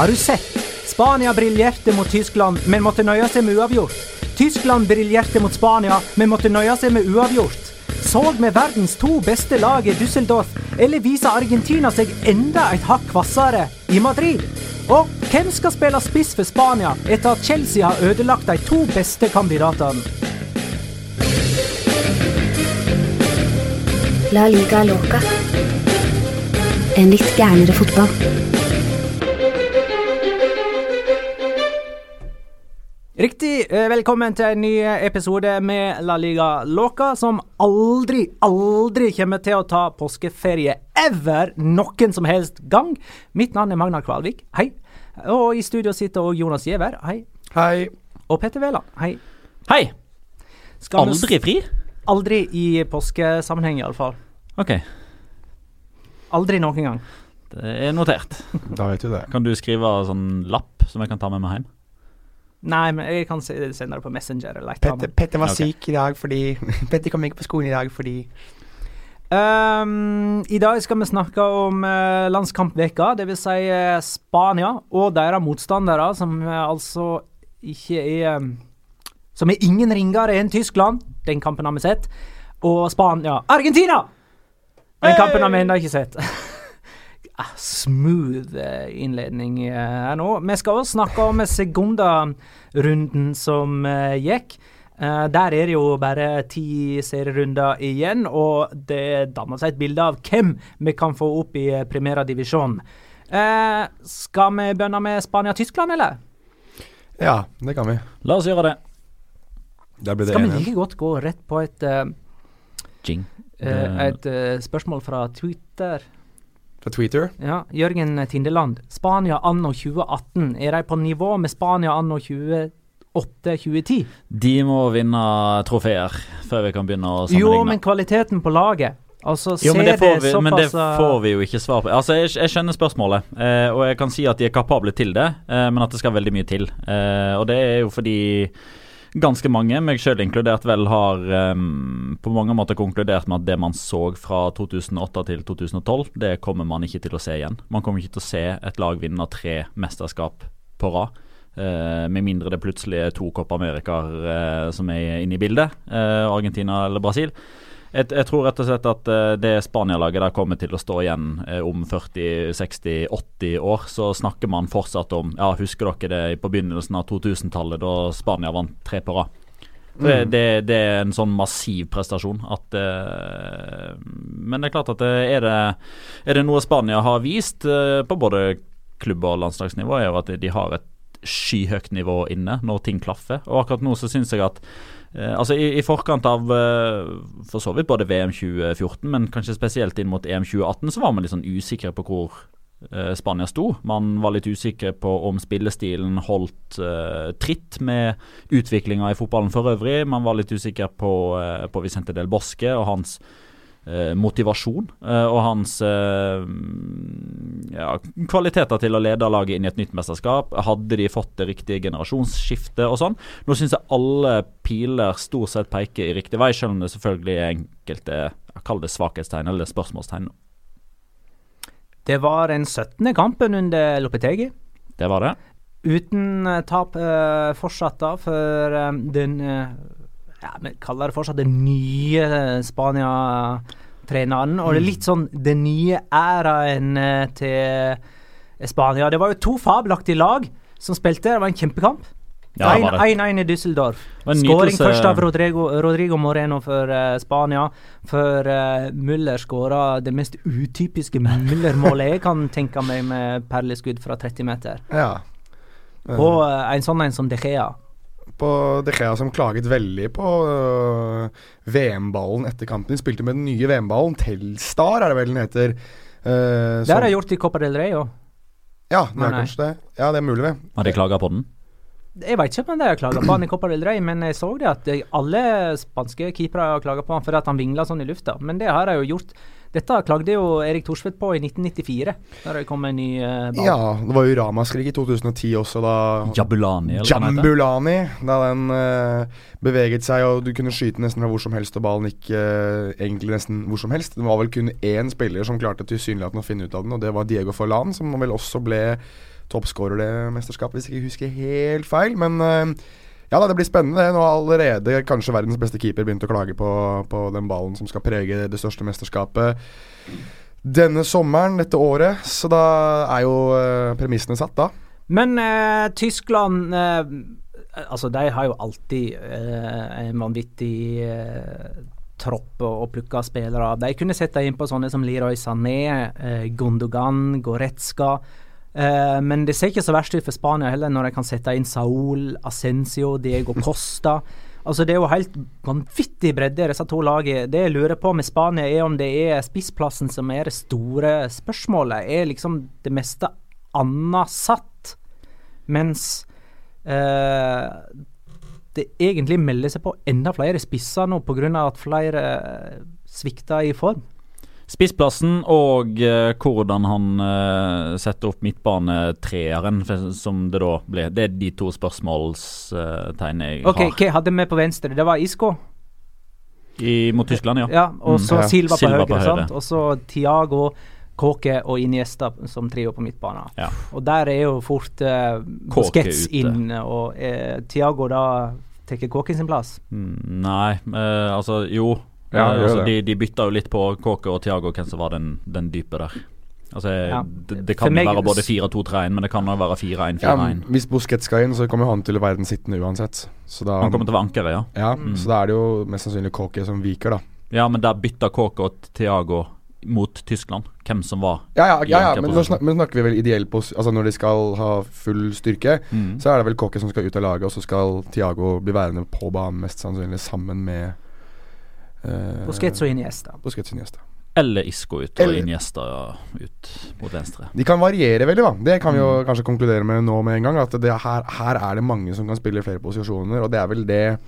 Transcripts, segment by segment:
Har du sett? Spania briljerte mot Tyskland, men måtte nøye seg med uavgjort. Tyskland briljerte mot Spania, men måtte nøye seg med uavgjort. Så vi verdens to beste lag i Düsseldorf, eller viser Argentina seg enda et hakk hvassere i Madrid? Og hvem skal spille spiss for Spania etter at Chelsea har ødelagt de to beste kandidatene? La liga loca. En litt gærnere fotball. Riktig. eh, Velkommen til en ny episode med La Liga Loca, som aldri, aldri kommer til å ta påskeferie ever noen som helst gang. Mitt navn er Magnar Kvalvik. Hei. Og i studio sitter òg Jonas Giæver. Hei. Hei. Og Petter Wæland. Hei. Hei! Skal Aldri fri? Aldri i påskesammenheng, iallfall. OK, Aldri noen gang. det er notert. Da vet du det. Kan du skrive sånn lapp som jeg kan ta med meg hjem? Nei, men jeg kan se- sende det på Messenger eller Petter. Petter var okay. syk i dag fordi Petter kom ikke på skolen i dag fordi Um, I dag skal vi snakke om uh, landskampveka, dvs. Si, uh, Spania og deres motstandere, som uh, altså ikke er um, Som er ingen ringere enn Tyskland. Den kampen har vi sett. Og Spania Argentina! Den kampen har vi ennå ikke sett. Ah, Smooth eh, innledning eh, her nå. Vi skal også snakke om Segunda-runden som eh, gikk. Eh, der er det jo bare ti serierunder igjen, og det danner seg et bilde av hvem vi kan få opp i Divisjon. Eh, skal vi begynne med Spania-Tyskland, eller? Ja, det kan vi. La oss gjøre det. Det Skal vi like godt gå rett på et, uh, Jing. Uh, et uh, spørsmål fra Twitter? Fra Twitter. Ja, Jørgen Tindeland. Spania anno 2018, er de på nivå med Spania anno 2008-2010? De må vinne trofeer før vi kan begynne å sammenligne. Jo, men kvaliteten på laget Altså, Jo, men det, får vi, men det eh, får vi jo ikke svar på. Altså, Jeg, jeg skjønner spørsmålet, eh, og jeg kan si at de er kapable til det, eh, men at det skal veldig mye til. Eh, og det er jo fordi ganske mange, meg sjøl inkludert, vel har um, på mange måter konkludert med at det man så fra 2008 til 2012, det kommer man ikke til å se igjen. Man kommer ikke til å se et lag vinne tre mesterskap på rad. Uh, med mindre det plutselig er to Copp Americaer uh, som er inne i bildet, uh, Argentina eller Brasil. Jeg, jeg tror rett og slett at eh, det Spania-laget der kommer til å stå igjen eh, om 40-60-80 år. Så snakker man fortsatt om Ja, husker dere det på begynnelsen av 2000-tallet, da Spania vant tre på rad? Det, det, det er en sånn massiv prestasjon at eh, Men det er klart at det, er, det, er det noe Spania har vist på både klubb- og landslagsnivå, er jo at de har et skyhøyt nivå inne når ting klaffer. Og akkurat nå så syns jeg at altså i, I forkant av eh, for så vidt både VM 2014, men kanskje spesielt inn mot EM 2018, så var man litt sånn usikre på hvor eh, Spania sto. Man var litt usikre på om spillestilen holdt eh, tritt med utviklinga i fotballen for øvrig. Man var litt usikker på, eh, på Vicente del Bosque og hans eh, motivasjon eh, og hans eh, ja, kvaliteter til å lede laget inn i et nytt mesterskap. Hadde de fått det riktige generasjonsskiftet og sånn? Nå syns jeg alle piler stort sett peker i riktig vei, selv om det selvfølgelig er enkelte kaller det svakhetstegn eller spørsmålstegn. Det var den 17. kampen under Lopetegi. Det var det. Uten eh, tap eh, fortsatt, da, for eh, den eh, ja, Vi kaller det fortsatt den nye eh, Spania-treneren. Og det er litt sånn den nye æraen eh, til Spania. Det var jo to fabelaktige lag som spilte. Det var en kjempekamp. Ja, det var det. 1-1 i Düsseldorf. Skåring først av Rodrigo, Rodrigo Moreno for uh, Spania. For uh, Müller skåra det mest utypiske Müller-målet jeg kan tenke meg med perleskudd fra 30 meter. Ja. På eh, en sånn en som De Gea. På De Gea som klaget veldig på uh, VM-ballen etter kampen. De spilte med den nye VM-ballen. Telstar er det vel den heter. Uh, Det har de gjort i Copa del Rey òg. Ja, det er kanskje det. Ja, det er mulig, det. Har de klaga på den? Jeg vet ikke om de har klaga på han i Copa del Rey, men jeg så det at alle spanske keepere har klaga på han fordi at han vingla sånn i lufta. Men det har de jo gjort. Dette klagde jo Erik Thorsvedt på i 1994, da det kom en ny ball. Ja, det var jo ramaskrik i 2010 også, da Jabulani, eller? Jambulani, da den eh, beveget seg og du kunne skyte nesten fra hvor som helst og ballen gikk eh, egentlig nesten hvor som helst. Det var vel kun én spiller som klarte tilsynelatende å finne ut av den, og det var Diego Forlan, som vel også ble toppskårer det mesterskapet, hvis jeg ikke husker helt feil. Men eh, ja da, det blir spennende. Nå har allerede kanskje verdens beste keeper begynt å klage på, på den ballen som skal prege det største mesterskapet denne sommeren, dette året. Så da er jo eh, premissene satt, da. Men eh, Tyskland eh, Altså, de har jo alltid eh, en vanvittig eh, tropp å, plukke spillere. De kunne sette inn på sånne som Leroy Sané, eh, Gundogan, Goretzka. Eh, men det ser ikke så verst ut for Spania heller, når de kan sette inn Saul, Ascencio, Diego Costa. Altså Det er jo helt vanvittig bredde i disse to lagene. Det jeg lurer på med Spania, er om det er spissplassen som er det store spørsmålet. Er liksom det meste annet satt? Mens uh, det egentlig melder seg på enda flere spisser nå pga. at flere eh, svikter i form. Spissplassen og eh, hvordan han eh, setter opp midtbanetreeren, som det da ble. Det er de to spørsmålstegnene jeg Ok, har. Hva hadde vi på venstre? Det var Isco. I, mot Tyskland, ja. Ja, og så mm. Silva på Silva høyre. på høyre. sant? Og så Tiago, Kåke og Iniesta som trio på midtbanen. Ja. Og der er jo fort uh, Kåke Busquets inn, og uh, Tiago da tar Kåke sin plass. Mm, Nei, uh, altså jo. Ja, Eh, altså, de, de bytta jo litt på Kåke og Thiago hvem som var den, den dype der. Altså, Ja. det, det kan meg- være både 4-2-3-1, men det kan også være 4-1-4-1. Ja, hvis Busquets skal inn, så kommer han til å være den sittende uansett. Så da, Han kommer til å være ankeret, ja. ja, Mm. så da er det jo mest sannsynlig Kåke som viker, da. Ja, men der bytta Kåke og Thiago mot Tyskland. Hvem som var Ja, ja, ja, ja men nå snakker, men snakker vi vel ideell pos... Altså når de skal ha full styrke, mm. så er det vel Kåke som skal ut av laget, og så skal Tiago bli værende på banen mest sannsynlig sammen med uh, Busquets og Iniesta. Busquets sin gjest. Eller Isco ut og Eller- Iniesta ut mot venstre. De kan variere veldig, da. Det kan vi Mm. kanskje konkludere med nå med en gang. At det her, her er det mange som kan spille i flere posisjoner, og det er vel det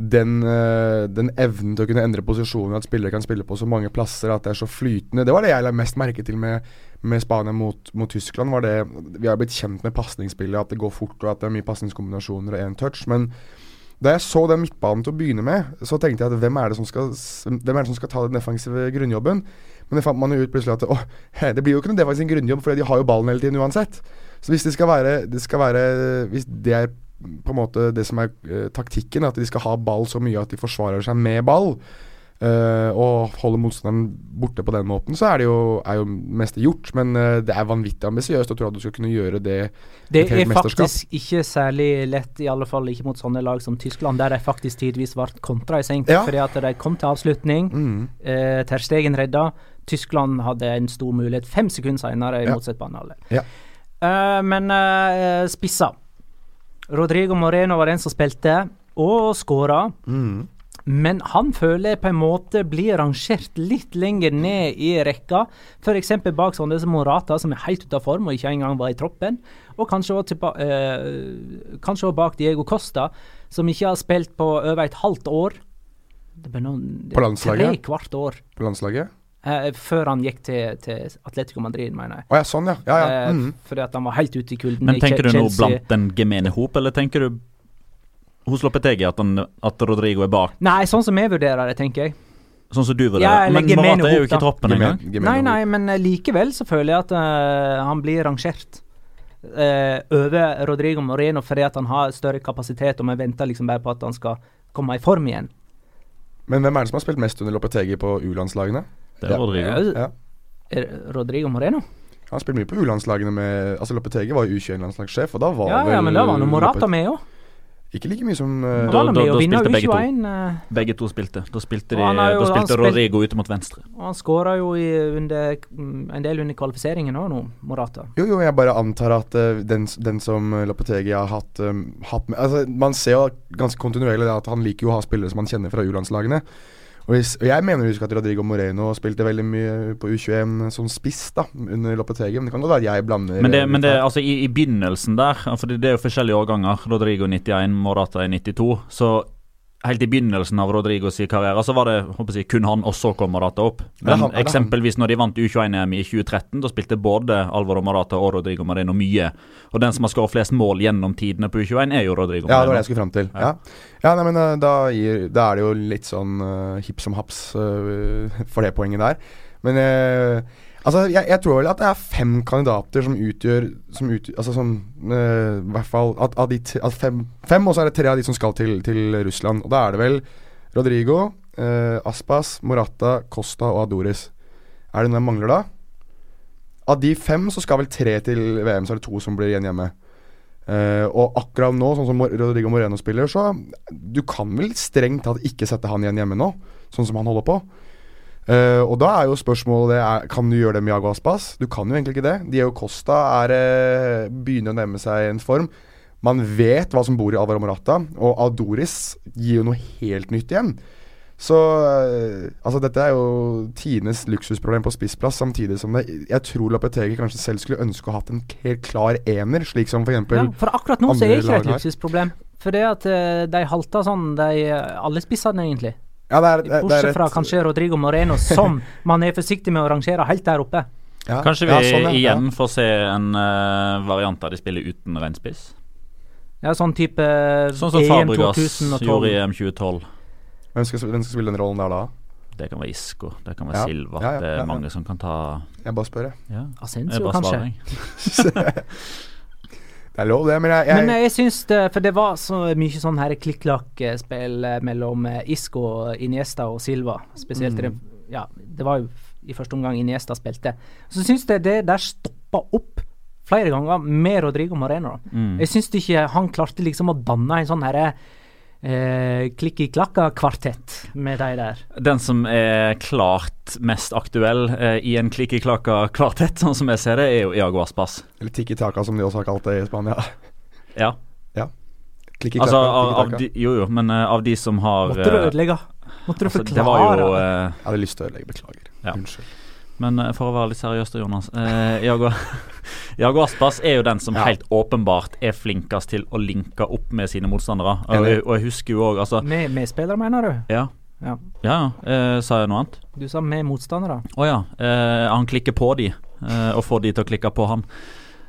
den, eh, den evnen til å kunne endre posisjoner, at spillere kan spille på så mange plasser, at det er så flytende. Det var det jeg la mest merke til med, med Spania mot, mot Tyskland. var det Vi har blitt kjent med pasningsspillet, at det går fort, og at det er mye pasningskombinasjoner og én touch. Men da jeg så den midtbanen til å begynne med, så tenkte jeg at hvem er det som skal, det som skal ta den defensive grunnjobben? Men det fant man jo ut plutselig at å, det blir jo ikke noen defensiv grunnjobb, for de har jo ballen hele tiden uansett. Så hvis det skal være, det skal være Hvis det er på en måte det som er uh, taktikken, at de skal ha ball så mye at de forsvarer seg med ball, og holder motstanderen borte på den måten, så er det jo, er jo meste gjort. Men eh, det er vanvittig ambisiøst å tro at du skal kunne gjøre det Det er faktisk ikke særlig lett, i alle fall ikke mot sånne lag som Tyskland, der de faktisk tidvis ble kontra i senk. Ja. Fordi at de kom til avslutning. mm. Eh, Ter Stegen redda. Tyskland hadde en stor mulighet fem sekunder senere i Ja. motsatt banehalvdel. Ja. Uh, men uh, spissa. Rodrigo Moreno var den som spilte, og skåra. Mm. Men han føler jeg på en måte blir rangert litt lenger ned i rekka. F.eks. bak sånne som Morata, som er helt ute av form og ikke engang var i troppen. Og kanskje også, eh, kanskje også bak Diego Costa, som ikke har spilt på over et halvt år. Det ble noen, På landslaget? Tre kvart år. På landslaget? Eh, før han gikk til, til Atletico Madrid, mener jeg. Oh, ja, sånn ja. ja, ja. Eh, Mm. Fordi at han var helt ute i kulden. Men tenker du noe nå blant den gemene hop, eller tenker du hos Loppetegi at, han, at Rodrigo er bak, Nei, sånn som jeg vurderer det, tenker jeg. sånn som du vurderer? Ja, men Morata er jo ikke i troppen engang. Nei, nei, men eh, likevel så føler jeg at uh, han blir rangert eh, over Rodrigo Moreno fordi at han har større kapasitet, og vi venter liksom bare på at han skal komme i form igjen. Men hvem er det som har spilt mest under Loppetegi på U-landslagene? Det er Ja. Rodrigo. Ja. er Rodrigo Moreno? Han har spilt mye på U-landslagene med Altså Loppetegi var jo U21-landslagssjef, og da var Ja, vel ja, men da var nå Morata med òg. Ikke like mye som uh, eh, Da- da- da spilte begge to. U21, eh, Begge to spilte. Da spilte, de, jo- da spilte spilt- Rodrigo ute mot venstre. og han skåra jo i under, en del under kvalifiseringen òg nå, Morata. Jo, jo, jeg bare antar at uh, den, den som Lopetegi har hatt, um, hatt med Altså, Man ser jo ganske kontinuerlig at han liker jo å ha spillere som han kjenner fra U-landslagene. Og, jeg mener å huske at Rodrigo Moreno spilte veldig mye på U21 som spiss da under Lopetegi, men det kan godt være jeg blander Men det, eh, men det altså i, i begynnelsen der, for det er jo forskjellige årganger. Rodrigo 91, Morata er 92. Så helt i begynnelsen av Rodrigos karriere så var det håper jeg, kun han, og så kom Marata opp. Men han- eksempelvis når de vant U21-EM i 2013, da spilte både Alvaro Marata og Rodrigo Marino mye. Og den som har skåret flest mål gjennom tidene på U21, er jo Rodrigo Marino. Ja, det var det jeg skulle fram til. Ja. Ja, nei, men eh, da, gir, da er det jo litt sånn uh, hipp som haps uh, for det poenget der. Men eh, Altså, jeg, jeg tror vel at det er fem kandidater som utgjør, som utgjør Altså som I hvert fall at, at, de at fem, fem, og så er det tre av de som skal til, til Russland. Og da er det vel Rodrigo, eh, Aspas, Morata, Costa og Adoris. Er det noe jeg mangler da? Av de fem så skal vel tre til VM, så er det to som blir igjen hjemme. Uh, og akkurat nå, sånn som Rodrigo Moreno spiller, så Du kan vel strengt tatt ikke sette han igjen hjemme nå, sånn som han holder på. Eh, og da er jo spørsmålet det er, Kan du gjøre det med Jago Aspas? Du kan jo egentlig ikke det. Diego Costa er, uh, begynner å nærme seg en form. Man vet hva som bor i Alvaro Morata, og Adoris gir jo noe helt nytt igjen. Så uh, altså dette er jo tidenes luksusproblem på spissplass, samtidig som det Jeg tror Lopetegi kanskje selv skulle ønske å ha hatt en helt klar ener, slik som f.eks. Ja, for akkurat nå så er det ikke et luksusproblem. For det at de halter sånn, de alle spissene egentlig. Ja, det er, det, det er Bortsett et- fra kanskje Rodrigo Moreno, som man er forsiktig med å rangere helt der oppe. ja, Kanskje vi ja, sånn, ja, igjen får se en uh, variant der de spiller uten reinspiss? Ja, sånn type Sånn som Fabregas gjorde i EM 2012. Hvem skal, hvem skal spille den rollen der da? Det kan være Isco, det kan være Ja. Silva. Ja, ja, det er ja, ja. mange som kan ta Jeg bare spør, jeg. Ja, Asensio, kanskje. Det er lov, det, men jeg, jeg Men jeg syns det For det var så mye sånn her klikk-klakk-spill eh, mellom eh, Isco, Iniesta og Silva. Spesielt Mm. det Ja, det var jo i første omgang Iniesta spilte. Så syns jeg det der stoppa opp flere ganger med Rodrigo Moreno. Mm. Jeg syns ikke han klarte liksom å danne en sånn herre eh, klikki-klakka-kvartett med de der. Den som er klart mest aktuell eh, i en klikki-klakka-kvartett, sånn som jeg ser det, er jo Iago Aspas. Eller Tikki Taka, som de også har kalt det i Spania. Ja. Klikki Altså, klakka, av, tiki av de, jo jo, men uh, av de som har Måtte du eh, ødelegge? Måtte du altså, forklare? Det var jo eh, Jeg hadde lyst til å ødelegge, beklager. Ja. Unnskyld. Men eh, for å være litt seriøs, da, Jonas. Eh, Iago, Iago Aspas er jo den som Ja. helt åpenbart er flinkest til å linke opp med sine motstandere. Og, jeg- og jeg husker jo òg, altså Med medspillere, mener du? Ja, Ja. ja. eh, sa jeg noe annet? Du sa med motstandere. Å ja. Eh, han klikker på de, eh, og får de til å klikke på han.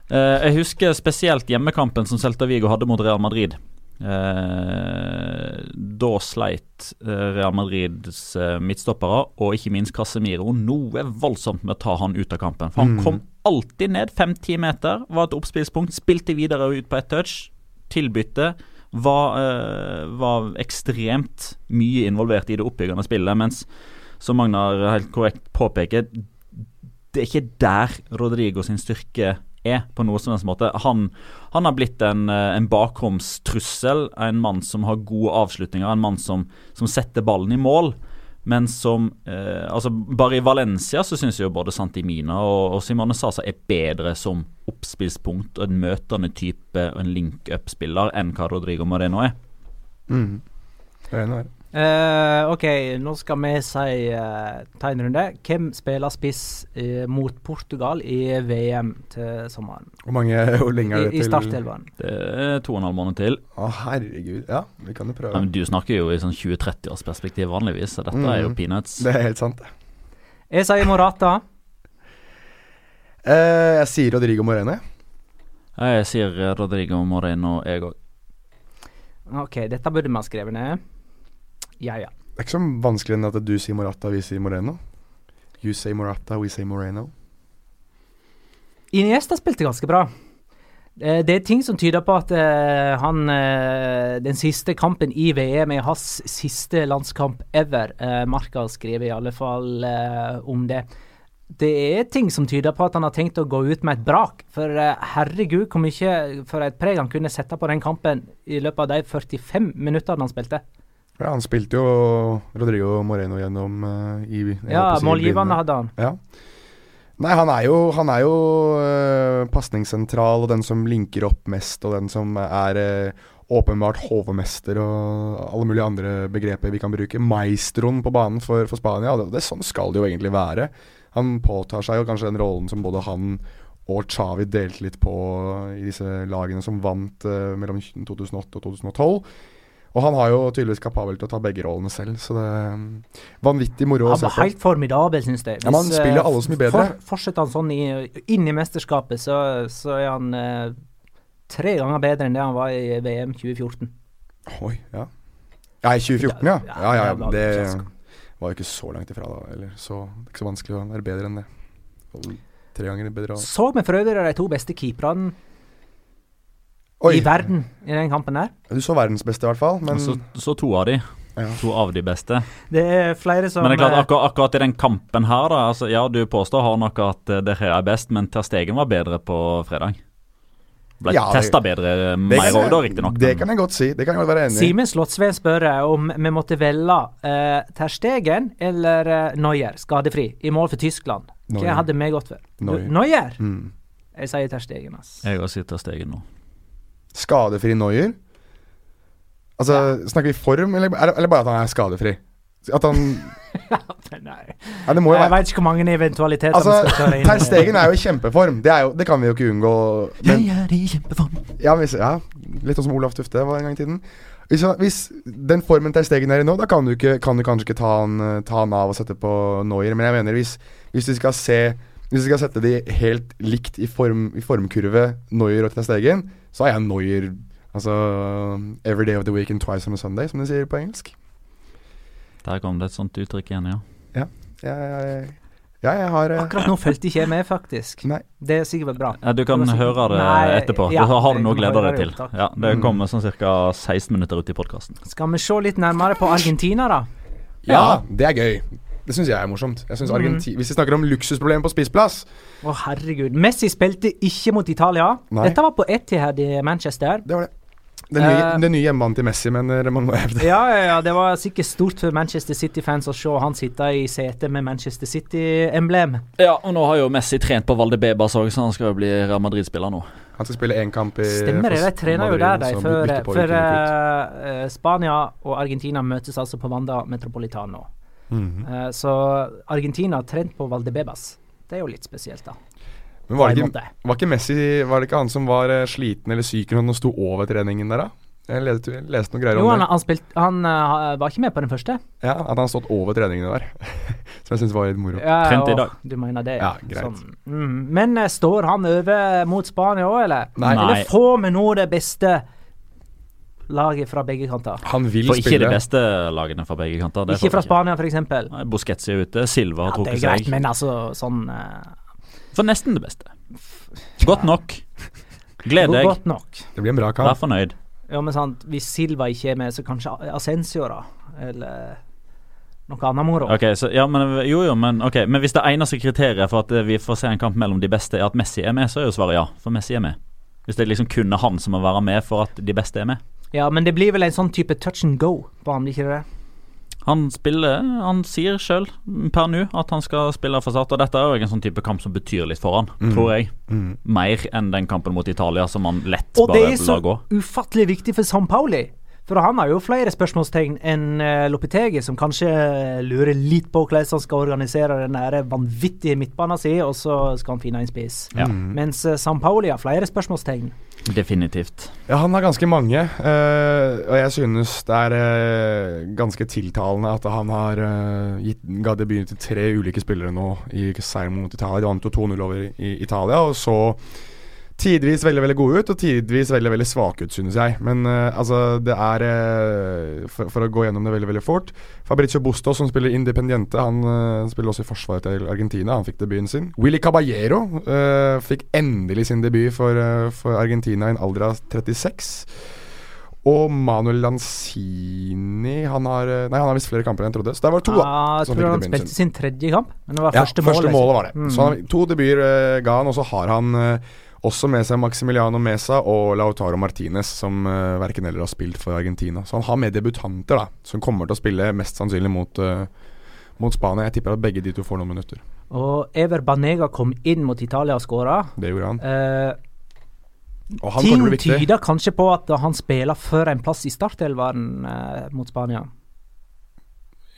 Eh, jeg husker spesielt hjemmekampen som Celta Vigo hadde mot Real Madrid. Eh, da sleit eh, Real Madrids eh, midtstoppere, og ikke minst Casemiro, noe voldsomt med å ta han ut av kampen. For han Mm. kom alltid ned fem-ti meter, var et oppspillspunkt, spilte videre ut på ett touch. Tilbytte. Var, eh, var ekstremt mye involvert i det oppbyggende spillet, mens som Magnar helt korrekt påpeker, det er ikke der Rodrigo sin styrke er, på noe som helst måte. Han, han har blitt en, eh, en bakromstrussel, en mann som har gode avslutninger, en mann som, som setter ballen i mål. Men som eh, altså Bare i Valencia så syns jo både Santimina og, og Simone Sasa er bedre som oppspillspunkt og en møtende type og en link-up-spiller enn hva Rodrigo Moreno er. Mm. Det er enig Eh, ok, nå skal vi si uh, ta en runde. Hvem spiller spiss uh, mot Portugal i VM til sommeren? Hvor mange Hvor lenge er I, det i til startelveren. Det er to og en halv måned til. Å, herregud. Ja, vi kan jo prøve. Men du snakker jo i sånn 20-30-årsperspektiv vanligvis, så dette er jo Mm. peanuts. Det er helt sant, det. Jeg sier Morata. Eh, jeg sier Rodrigo Moreno. jeg. Sier Rodrigo Moreno, jeg òg. Ok, dette burde man skrevet ned. Ja, ja. Det er ikke så vanskelig enn at du sier Morata, vi sier Moreno. You say Morata, we say Moreno. Iniesta spilte ganske bra. Eh, Det er ting som tyder på at eh, han eh, Den siste kampen i VM er hans siste landskamp ever. Marka skriver i alle fall om det. Det er ting som tyder på at han har tenkt å gå ut med et brak. For herregud, hvor mye for et preg han kunne sette på den kampen i løpet av de 45 minuttene han spilte. Ja, han spilte jo Rodrigo Moreno gjennom uh, i Ja, si målgivende hadde han. Ja. Nei, han er jo, han er jo uh, pasningssentral og den som linker opp mest, og den som er uh, åpenbart hovmester og alle mulige andre begreper vi kan bruke. Maestroen på banen for, for Spania. Det, det, sånn skal det jo egentlig være. Han påtar seg jo kanskje den rollen som både han og Xavi delte litt på i disse lagene som vant uh, mellom 2008 og 2012. Og han har jo tydeligvis kapabel til å ta begge rollene selv, så det er mm, vanvittig moro å Han var helt formidabel, syns jeg. Ja, men han spiller eh, alle så mye bedre. For, fortsetter han sånn i, inn i mesterskapet, så, så er han eh, tre ganger bedre enn det han var i VM 2014. Oi, ja. Ja, i 2014, ja. Ja, Ja, ja, det var var jo ikke så langt ifra, da. Eller så, det er ikke så vanskelig å være bedre enn det. Tre ganger bedre. Så vi for øvrig de to beste keeperne Oi, i verden i den kampen der. du så verdens beste i hvert fall, men Så, så to av de. Ja. To av de beste. Det er flere som Men det er klart, akkur akkurat, akkurat i den kampen her, da altså, Ja, du påstår har nok at det her er best, men Ter Stegen var bedre på fredag. Ble Ja, testa bedre mer òg, da, riktignok. Det kan jeg godt si. Det kan jeg godt være enig i. Simen Slottsveen spør eh, om vi måtte velge uh, Ter Stegen eller uh, Neuer, skadefri, i mål for Tyskland. Hva hadde vi gått for? Neuer. Neuer? Mm. Jeg sier Ter Stegen, ass. Jeg òg sier Ter Stegen nå. Skadefri Noyer. Altså, snakker vi form, eller, eller bare at han er skadefri? At han Nei. Ja, Jeg være veit ikke hvor mange eventualiteter Altså, vi skal kjøre inn. Ter Stegen er jo i kjempeform. Det, jo, det kan vi jo ikke unngå. Men, er i kjempeform. ja, hvis, ja, litt sånn som Olaf Tufte var en gang i tiden. Hvis, hvis den formen Ter Stegen er i nå, da kan du, ikke, kan du kanskje ikke ta han, eh, ta han av og sette på Noyer. Men jeg mener hvis, hvis du skal se Hvis vi skal sette de helt likt i, form, i formkurve, Noyer og Ter Stegen, så er jeg Noyer Altså Every day of the week and twice on a Sunday, som de sier på engelsk. Der kom det et sånt uttrykk igjen, ja. Jeg, jeg, ja, jeg har eh, Akkurat nå fulgte ikke jeg med, faktisk. Nei. Det er sikkert bra. ja. Du kan Det høre det Nei, etterpå. ja, da har du noe å glede deg til. Ja, Det Mm. kommer sånn ca. 16 minutter ut i podkasten. Skal vi se litt nærmere på Argentina, da? Ja, det er gøy. Det syns jeg er morsomt. Jeg synes Mm. Hvis vi snakker om luksusproblemer på spissplass Å, herregud. Messi spilte ikke mot Italia. Nei. Dette var på Etihad i Manchester. Det var det. Den nye, uh, den nye hjemmebanen til Messi, mener man må hevde. Ja, ja, ja, det var sikkert stort for Manchester City-fans å se han sitte i setet med Manchester City-emblem. Ja, og nå har jo Messi trent på Valdebebas òg, så han skal jo bli Real Madrid-spiller nå. Han skal spille én kamp i Stemmer det, de trener jo der, de. For, for eh, Spania og Argentina møtes altså på Wanda Metropolitano. Eh, så Argentina har trent på Valdebebas. Det er jo litt spesielt, da. Men var det, ikke, var ikke Messi Var det ikke han som var eh, sliten eller syk når han sto over treningen der, da? Jeg leste, jeg leste noen greier Jo, om han, det. han, spilt, han uh, var ikke med på den første. Ja, At han har stått over treningene der. Som jeg syns var litt moro. Ja, Trent i dag. Du mener det, Ja, greit. Sånn. Mm. Men uh, står han over mot Spania òg, eller? Nei. Eller får vi nå det beste laget fra begge kanter? Han vil For ikke de beste lagene fra begge kanter. Ikke fra Spania, f.eks. Busquets er ute, Silva har Ja, det er greit, men altså sånn uh... For nesten det beste. Godt nok. Gled deg, Godt nok. Det blir en bra vær kamp. fornøyd. Ja, men sant, hvis Silva ikke er med, så kanskje Ascensio, da. Eller noe annet moro. Ok, så, ja, men, jo, jo, men, okay, men hvis det eneste kriteriet for at vi får se en kamp mellom de beste, er at Messi er med, så er jo svaret ja. For Messi er med. Hvis det er liksom kun er han som må være med for at de beste er med. Ja, men det blir vel en sånn type touch and go på ham, ikke det? Han spiller Han sier sjøl per nå at han skal spille for Start, og dette er jo en sånn type kamp som betyr litt for han, Mm. tror jeg. Mm. Mer enn den kampen mot Italia, som han lett Og det er så gå. ufattelig viktig for San Pauli. For han har jo flere spørsmålstegn enn uh, Lopetegi, som kanskje eh, lurer litt på hvordan han skal organisere den der vanvittige midtbanen sin, og så skal han finne en spiss. Ja, Mm. Mens uh, San Pauli har flere spørsmålstegn. Definitivt. Ja, han har ganske mange, eh, og jeg synes det er eh, ganske tiltalende at han har uh, gitt, ga debuten til tre ulike spillere nå i seieren mot Italia. De vant jo 2-0 over i Italia, og så tidvis veldig veldig gode ut, og tidvis veldig veldig svake ut, synes jeg. Men uh, altså, det er uh, for, for å gå gjennom det veldig veldig fort Fabrizio Bustos, som spiller Independiente, han uh, spiller også i forsvaret til Argentina. Han fikk debuten sin. Willy Caballero fikk endelig sin debut for, for Argentina i en alder av 36. Og Manuel Lanzini Han har Nei, han har visst flere kamper enn jeg trodde. Så der var det to, da. Ah, jeg som tror han spilte sin. tredje kamp, men det var Ja, første, første målet var det. Mm. Så han, to debuter ga han, og så har han også med seg Maximiliano Mesa og Lautaro Martinez, som uh, verken eller har spilt for Argentina. Så han har med debutanter, da, som kommer til å spille mest sannsynlig mot, uh, mot Spania. Jeg tipper at begge de to får noen minutter. Og Ever Banega kom inn mot Italia og skåra. Det gjorde han. Uh, Og han ting tyder kanskje på at han spiller for en plass i startelveren uh, mot Spania.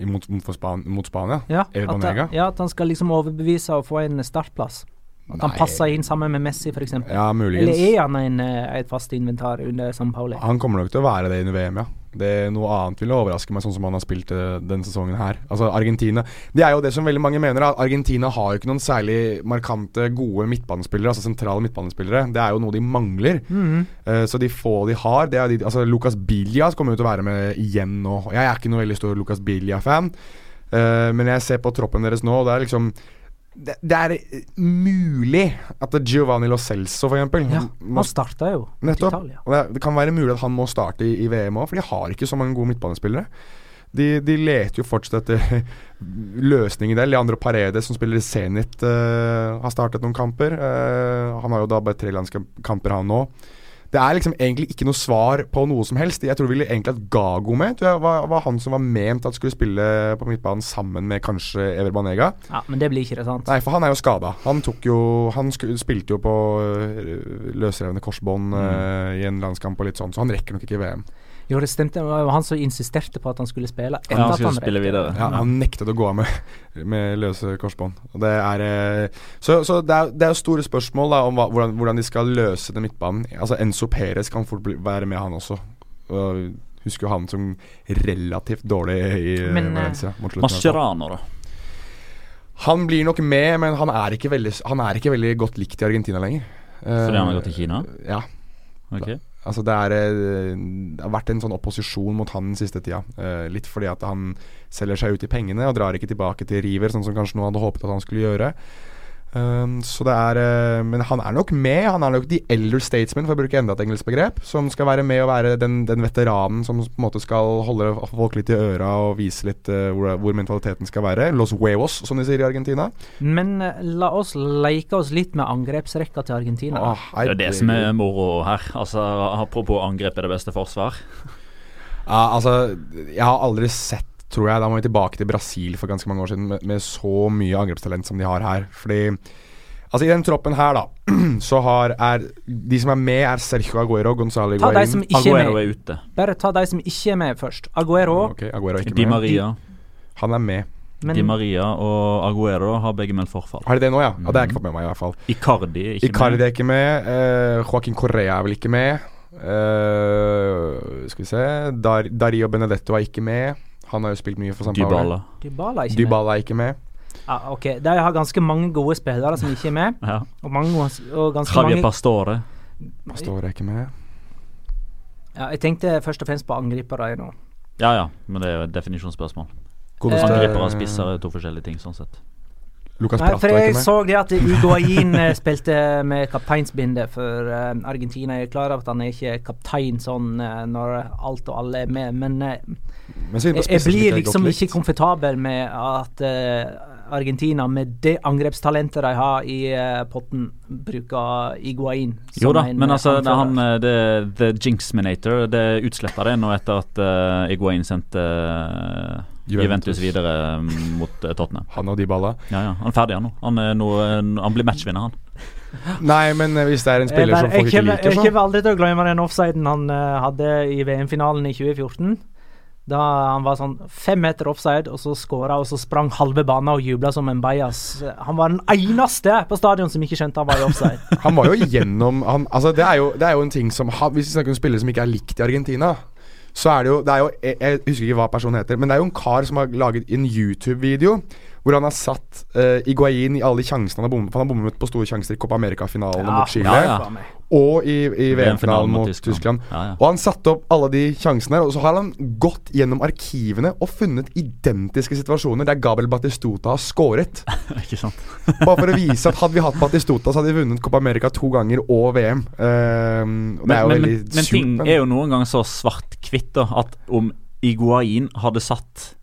Mot, mot, Span mot Spania. Ja Ever at, Banega? ja, at han skal liksom overbevise og få en startplass. At han passer inn sammen med Messi, f.eks. Ja, Eller er han en, eh, et fast inventar under San Pauli? Han kommer nok til å være det under VM, ja. Det Noe annet ville overraske meg, sånn som han har spilt eh, denne sesongen her. Altså Argentina Det er jo det som veldig mange mener, at Argentina har jo ikke noen særlig markante, gode midtbanespillere, altså sentrale midtbanespillere. Det er jo noe de mangler. Mm -hmm. uh, så de få de har, det er de Altså Lucas Biljas kommer jo til å være med igjen nå. Jeg er ikke noe veldig stor Lucas Bilja-fan, uh, men jeg ser på troppen deres nå, og det er liksom det, det er eh, mulig at Giovanni Lo Celso, for eksempel Ja, han starta jo Nettopp. Italia. Det, det kan være mulig at han må starte i, i VM òg, for de har ikke så mange gode midtbanespillere. De, de leter jo fortsatt etter løsninger der. Leandro Paredes, som spiller i Zenit, uh, har startet noen kamper. Uh, han har jo da bare tre landskamper, han nå. Det er liksom egentlig ikke noe svar på noe som helst. Jeg tror ville egentlig at Gago med tror jeg var, var han som var ment at skulle spille på midtbanen sammen med kanskje Ever Banega. Ja, Men det blir ikke det, sant? Nei, for han er jo skada. Han tok jo Han spilte jo på øh, løsrevne korsbånd øh, i en landskamp og litt sånn, så han rekker nok ikke VM. Jo, det stemte. Det var jo han som insisterte på at han skulle spille. Ja, han at skulle spille videre. Ja, han nektet å gå av med, med løse korsbånd. Og det er øh, Så, så det, er, det er store spørsmål da om hva, hvordan, hvordan de skal løse den midtbanen. Altså Enzo Perez kan fort bli, være med, han også. Og husker jo han som relativt dårlig i øh, Men, eh, Valencia. Mascherano, da. Han blir nok med, men han er ikke veldig, han er ikke veldig godt likt i Argentina lenger. Fordi han har Eh, gått til Kina? Ja. Ok. Altså det, er, eh, det har vært en sånn opposisjon mot han den siste tida. Eh, litt fordi at han selger seg ut i pengene og drar ikke tilbake til River, sånn som kanskje noen hadde håpet at han skulle gjøre. Um, så det er eh, Men han er nok med. Han er nok the elder statesman, for å bruke enda et engelsk begrep, som skal være med og være den, den veteranen som på en måte skal holde folk litt i øra og vise litt uh, hvor, hvor mentaliteten skal være. Los huevos, som de sier i Argentina. Men uh, la oss leke oss litt med angrepsrekka til Argentina. Åh, Det er det som er moro her. Altså, Apropos angrep er det beste forsvar. Ja, altså Jeg har aldri sett, tror jeg Da må vi tilbake til Brasil for ganske mange år siden, med, med så mye angrepstalent som de har her. Fordi Altså I den troppen her, da, så har er De som er med, er Sergio Aguero, Gonzalo Ta de som ikke er Aguero med. er ute. Bare ta de som ikke er med først. Aguero. Okay, Aguero er ikke Di med. Maria. Han er med. Men Di Maria og Aguero har begge meldt forfall. Har de det nå, ja? ja det har jeg ikke fått med meg, i hvert fall. Icardi er ikke Icardi med. er ikke med. Uh, Joaquin Correa er vel ikke med. Uh, skal vi se Dar Dario Benedetto er ikke med. Han har jo spilt mye for San Paolo. Dybala. Dybala er ikke med. Dybala er ikke med. Ja, ok, De har ganske mange gode spillere som ikke er med. Ja. Og, mange, og ganske Javier mange Pastore. Pastore er ikke med. ja, Jeg tenkte først og fremst på angripere nå. Ja ja, men det er jo et definisjonsspørsmål. Godeste- Angripere og spisser er to forskjellige ting, sånn sett. Lucas Nei, for jeg så det at Uguain eh, spilte med kapteinsbinde, for uh, Argentina. Jeg er klar over at han er ikke kaptein sånn uh, når alt og alle er med, men eh, Så jeg, jeg blir liksom ikke komfortabel med at uh, Argentina, med det angrepstalentet de har i uh, potten, bruker Iguain Jo da, en, men altså det, er han, eh, det, The Jinxminator Det utsletta det nå etter at uh, Iguain sendte Juventus. Juventus. videre mm, mot Tottenham. Han og Dybala. Ja, ja, Han er ferdig han nå. Han, er eh, han blir matchvinner, han. Nei, men hvis det er en Jeg, spiller som jeg, folk ikke liker, liker, jeg så kommer aldri til å glemme den offsiden han hadde i VM-finalen i 2014. Da han var sånn fem meter offside, og så skåra og så sprang halve banen og jubla som en bajas. Han var den eneste på stadion som ikke skjønte han var i offside. Han var jo gjennom han, altså det, er jo, det er jo en ting som Hvis vi snakker om spillere som ikke er likt i Argentina, så er det jo, det er jo jeg, jeg husker ikke hva personen heter, men det er jo en kar som har laget en YouTube-video hvor han har satt uh, Iguain i alle de sjansene han har bommet. For han har bommet på store sjanser i Copa America-finalen mot Chile. ja, ja. Og i, i VM-finalen mot Tyskland. Ja, ja. Og han satte opp alle de sjansene og så har han gått gjennom arkivene og funnet identiske situasjoner der Gabriel Batistota har scoret. Ikke sant? Bare for å vise at hadde vi hatt Batistota, så hadde vi vunnet Copa America to ganger og VM. Uh, og det Men, er jo men, veldig men, men ting er jo noen ganger så svart-hvitt at om Iguain hadde satt eh,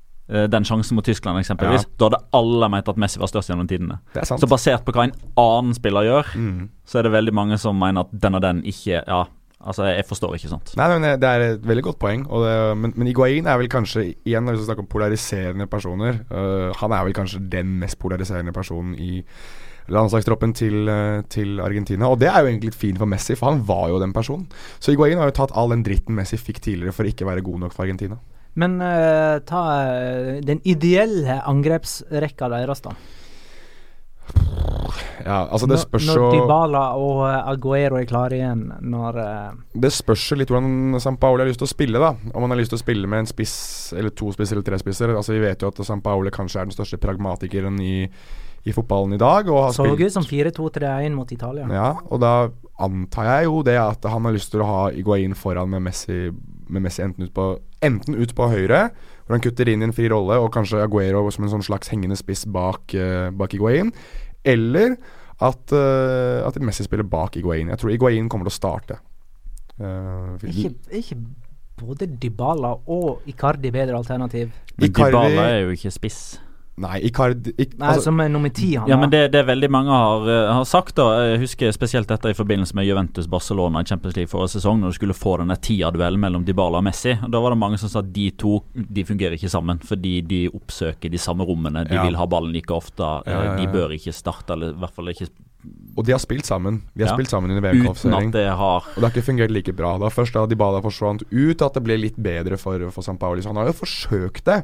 den sjansen mot Tyskland, eksempelvis, Ja. da hadde alle ment at Messi var størst gjennom tidene. Så basert på hva en annen spiller gjør, Mm. så er det veldig mange som mener at den og den ikke Ja, altså, jeg forstår ikke sånt. Nei, men Det er et veldig godt poeng. Det, men, men Iguain er vel kanskje Igjen når vi snakker om polariserende personer uh, Han er vel kanskje den mest polariserende personen i landslagstroppen til, til Argentina. Og det er jo egentlig litt fint for Messi, for han var jo den personen. Så Iguain har jo tatt all den dritten Messi fikk tidligere for ikke å være god nok for Argentina. Men uh, ta uh, den ideelle angrepsrekka deres, da. Ja, altså det spørs jo Når Dybala og eh, Aguero er klare igjen, når Det spørs jo litt hvordan Sampaoli har lyst til å spille, da. Om han har lyst til å spille med en spiss, eller to spisser eller tre spisser. Altså Vi vet jo at Sampaoli kanskje er den største pragmatikeren i, i fotballen i dag. Og har så spilt ut som 4-2-3-1 mot Italia. Ja, og da antar jeg jo det at han har lyst til å ha Iguain foran med Messi med Messi enten ut, på, enten ut på høyre, hvor han kutter inn i en fri rolle, og kanskje Aguero som en sånn slags hengende spiss bak, uh, bak Iguain, eller at, uh, at Messi spiller bak Iguain. Jeg tror Iguain kommer til å starte. Uh, ikke, ikke både Dybala og Icardi bedre alternativ? Men Dybala er jo ikke spiss. Nei, Icardi ik, Nei, altså, Som er nummer ti, han Ja, men det, det veldig mange har, uh, har, sagt, da Jeg husker spesielt dette i forbindelse med Juventus-Barcelona i Champions League forrige sesong, når du skulle få denne Tia-duellen mellom Dybala og Messi. Da var det mange som sa at de to de fungerer ikke sammen, fordi de oppsøker de samme rommene. De ja. vil ha ballen like ofte. Ja, ja, de bør ikke starte, eller i hvert fall ikke og de har spilt sammen. De har spilt sammen under VM-kvalifisering. Og det har Og det har ikke fungert like bra. Da Først da Dybala forsvant ut, at det ble litt bedre for, for San Pauli. Så han har jo forsøkt det.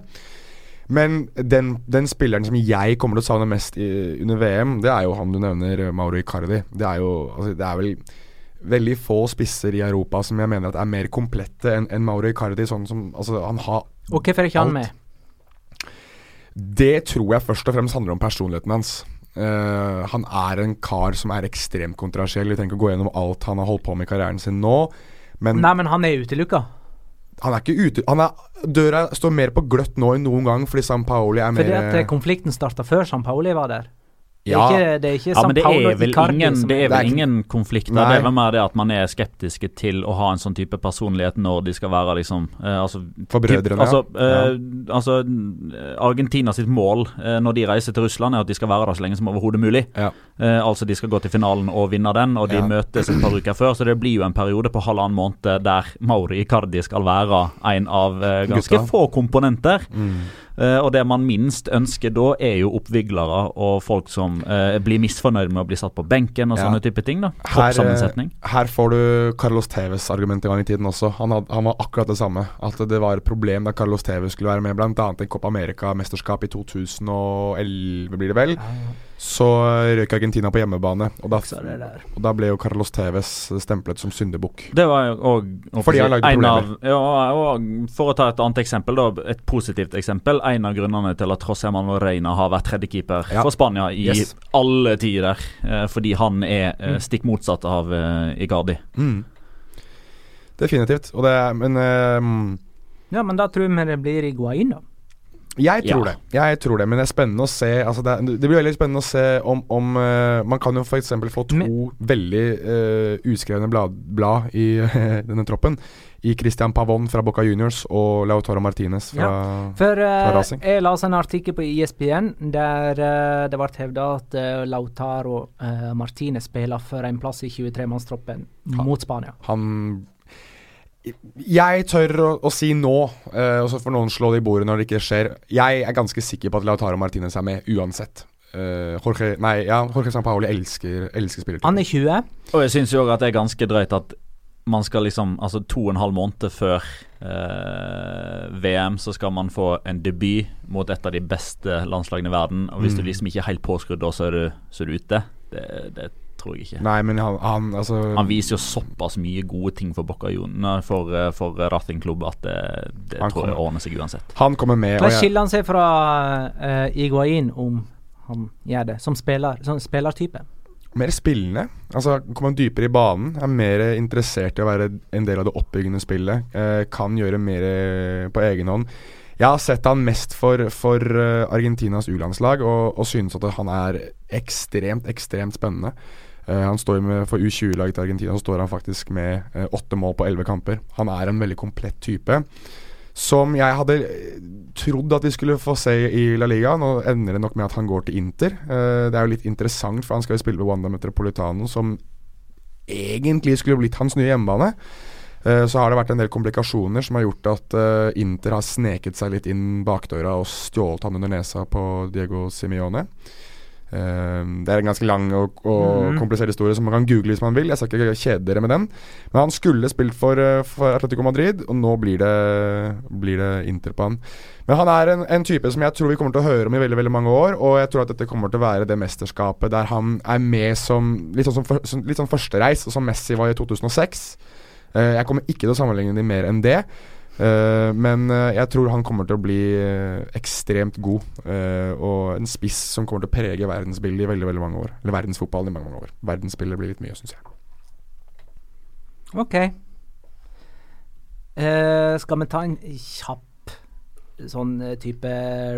Men den, den, spilleren som jeg kommer til å savne mest i, under VM, det er jo han du nevner, Mauro Icardi. Det er jo altså, Det er vel veldig få spisser i Europa som jeg mener er mer komplette enn en Mauro Icardi. Sånn som Altså, han har Og hvorfor er ikke han med? Det tror jeg først og fremst handler om personligheten hans. Uh, han er en kar som er ekstremt kontrasjell. Vi trenger ikke å gå gjennom alt han har holdt på med i karrieren sin nå. Men Nei, men han er utelukka? Han er ikke ute han er, Døra står mer på gløtt nå enn noen gang fordi San Paoli er mer Fordi at eh, konflikten starta før San Paoli var der? Det er ikke, det er ikke ja, men det er vel ingen, det er vel ingen konflikt Nei. Det er vel mer det at man er skeptiske til å ha en sånn type personlighet når de skal være liksom eh, altså, For brødrene, altså, ja. Eh, altså, Argentina sitt mål eh, når de reiser til Russland, er at de skal være der så lenge som overhodet mulig. Ja. Eh, altså De skal gå til finalen og vinne den, og de møtes et par uker før. Så det blir jo en periode på halvannen måned der Mauri Icardi skal være en av eh, ganske Gutta. få komponenter. Mm. Uh, og det man minst ønsker da, er jo oppviglere og folk som uh, blir misfornøyd med å bli satt på benken og ja. sånne type ting. da. Her, eh, her får du Carlos Teves argument en gang i tiden også. Han, had, han, var akkurat det samme. At det var et problem da Carlos Teves skulle være med, bl.a. i Copa America-mesterskap i 2011, blir det vel. Ja så røk Argentina på hjemmebane. Og da, og da ble jo Carlos Tevez stemplet som syndebukk. Det var jo òg Fordi han lagde problemer. Av, ja, for å ta et annet eksempel, da, et positivt eksempel. En av grunnene til at José Manuel Reina har vært tredjekeeper ja. for Spania i yes. alle tider. Eh, fordi han er eh, mm. stikk motsatt av eh, Igardi. Mm. Definitivt. Og det Men um, Ja, men da tror vi det blir Iguain, da. Jeg tror ja. det. Jeg tror det, Men det er spennende å se altså det, det, blir veldig spennende å se om, om uh, Man kan jo f.eks. få to men, veldig uh, uskrevne blad, blad i uh, denne troppen. I Christian Pavon fra Boca Juniors og Lautaro Martinez fra, ja, for, fra Racing. Jeg leste en artikkel på ISPN der det ble hevda at Lautaro Martinez spiller for en plass i 23-mannstroppen mot Spania. Han jeg tør å, å si nå, uh, og så får noen slå det i bordet når det ikke skjer. Jeg er ganske sikker på at Lautaro Martinez er med uansett. Uh, Jorge, nei, ja, Jorge Sampaoli elsker, elsker spillertypen. Han er 20. Og jeg syns jo òg at det er ganske drøyt at man skal liksom Altså to og en halv måned før uh, VM så skal man få en debut mot et av de beste landslagene i verden. Og hvis mm. du liksom ikke er helt påskrudd da, så er du, så er du ute. Det, det tror jeg ikke. Nei, men han, han, altså han viser jo såpass mye gode ting for Bocca for, eh, for Racing Club at det, det tror kommer, jeg ordner seg uansett. Han kommer med. Hva skiller han seg fra uh, Iguain om han gjør det, som, spiller, som spillertype? Mer spillende. Altså Kommer dypere i banen. Er mer interessert i å være en del av det oppbyggende spillet. Uh, kan gjøre mer på egen hånd. Jeg har sett han mest for, for Argentinas U-landslag, og, og synes at han er ekstremt, ekstremt spennende. Uh, han står med, For U20-laget til Argentina så står han faktisk med uh, åtte mål på elleve kamper. Han er en veldig komplett type. Som jeg hadde eh, trodd at vi skulle få se i La Liga. Nå ender det nok med at han går til Inter. Det er jo litt interessant, for han skal jo spille ved Wanda Metropolitano, som egentlig skulle blitt hans nye hjemmebane. Så har det vært en del komplikasjoner som har gjort at Inter har sneket seg litt inn bakdøra og stjålet han under nesa på Diego Simione. Uh, det er en ganske lang og, og mm. komplisert historie som man kan google hvis man vil. Jeg skal ikke kjede dere med den. Men han skulle spilt for, uh, for Atletico Madrid, og nå blir det, blir det Inter på han. Men han er en, en, type som jeg tror vi kommer til å høre om i veldig veldig mange år. Og jeg tror at dette kommer til å være det mesterskapet der han er med som litt sånn, som, som, litt sånn førstereis, som Messi var i 2006. Uh, eh, jeg kommer ikke til å sammenligne dem mer enn det. Uh, men uh, jeg tror han kommer til å bli uh, ekstremt god. og en spiss som kommer til å prege verdensbildet i veldig veldig mange år. Eller verdensfotballen i mange mange år. Verdensbildet blir litt mye, syns jeg. Ok. Eh, skal vi ta en kjapp sånn eh, type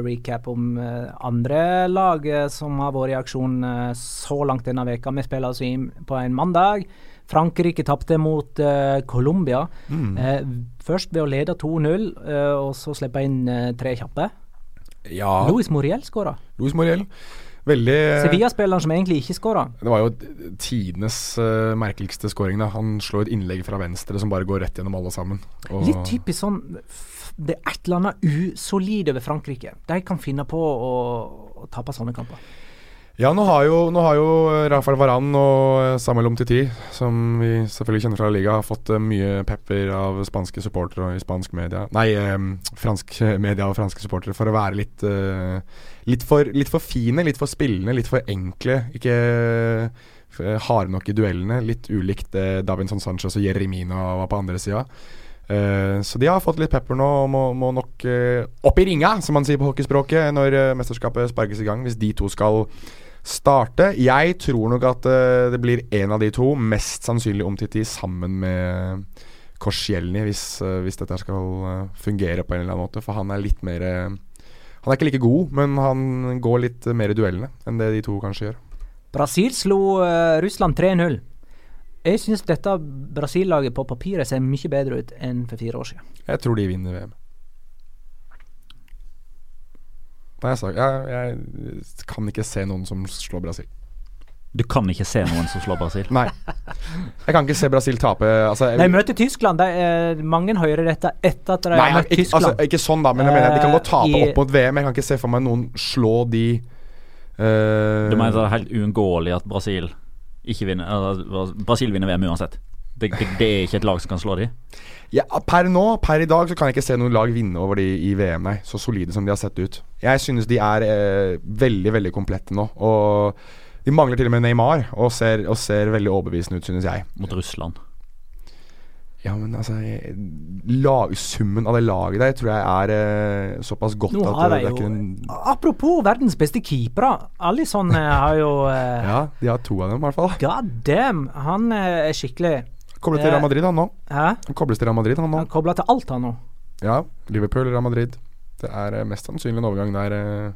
recap om eh, andre lag eh, som har vært i aksjon eh, så langt denne veka. Vi spiller altså på en mandag. Frankrike tapte mot uh, Colombia. Mm. Uh, først ved å lede 2-0, uh, og så slippe inn eh, tre kjappe. Ja, Luis Moriel skåra. Luis Moriel. Veldig Sevilla-spilleren som egentlig ikke skåra. Det var jo tidenes uh, merkeligste skåring. Han slår et innlegg fra venstre som bare går rett gjennom alle sammen. Og Litt typisk sånn Det er et eller annet usolid over Frankrike. De kan finne på å, å tape sånne kamper. Ja, nå har jo, nå har jo Rafael Varan og Samuel Omtiti, som vi selvfølgelig kjenner fra liga, fått eh, mye pepper av spanske supportere i spansk media Nei, eh, fransk media og franske supportere for å være litt eh, litt, for, litt for fine, litt for spillende, litt for enkle. Ikke eh, harde nok i duellene. Litt ulikt eh, Davinson Sanchez og Jeremina var på andre sida. Uh, så de har fått litt pepper nå og må, må nok uh, opp i ringa, som man sier på hockeyspråket, når uh, mesterskapet sparkes i gang. Hvis de to skal starte. Jeg tror nok at uh, det blir en av de to, mest sannsynlig om Titi, sammen med Korsjelny, hvis, uh, hvis dette skal eh, fungere på en eller annen måte. For han er litt mer Han er ikke like god, men han går litt mer i duellene enn det de to kanskje gjør. Brasil slo Russland 3-0. Jeg syns dette Brasil-laget på papiret ser mye bedre ut enn for fire år siden. Jeg tror de vinner VM. Nei, jeg, jeg, jeg kan ikke se noen som slår Brasil. Du kan ikke se noen som slår Brasil. Nei. Jeg kan ikke se Brasil tape. Altså, jeg, De møter Tyskland. De, eh, mange hører dette etter at de Nei, har møtt ikke, Tyskland. altså, ikke sånn, da, men jeg mener, de kan godt tape Eh, i- opp mot VM. Jeg kan ikke se for meg noen slå de uh... Du mener det er helt uunngåelig at Brasil ikke vinner eller, Brasil vinner VM uansett? Det, det, det er ikke et lag som kan slå de? Ja, Per nå, per i dag, så kan jeg ikke se noen lag vinne over de i VM, nei. Så solide som de har sett ut. Jeg synes de er eh, veldig, veldig komplette nå. Og de mangler til og med Neymar, og ser, og ser veldig overbevisende ut, synes jeg. Mot Russland. Ja, men altså jeg, lag, Summen av det laget der tror jeg er eh, såpass godt Nå at det, det er ikke en Apropos verdens beste keepere. Alison eh, har jo eh, Ja, de har to av dem, i hvert fall. God damn, han eh, er skikkelig Koblet til Eh, Real Madrid, han nå. Hæ? Han kobles til Real Madrid, han nå. Han kobla til alt, han nå. Ja, Liverpool, Real Madrid. Det er eh, mest sannsynlig en overgang der. eh.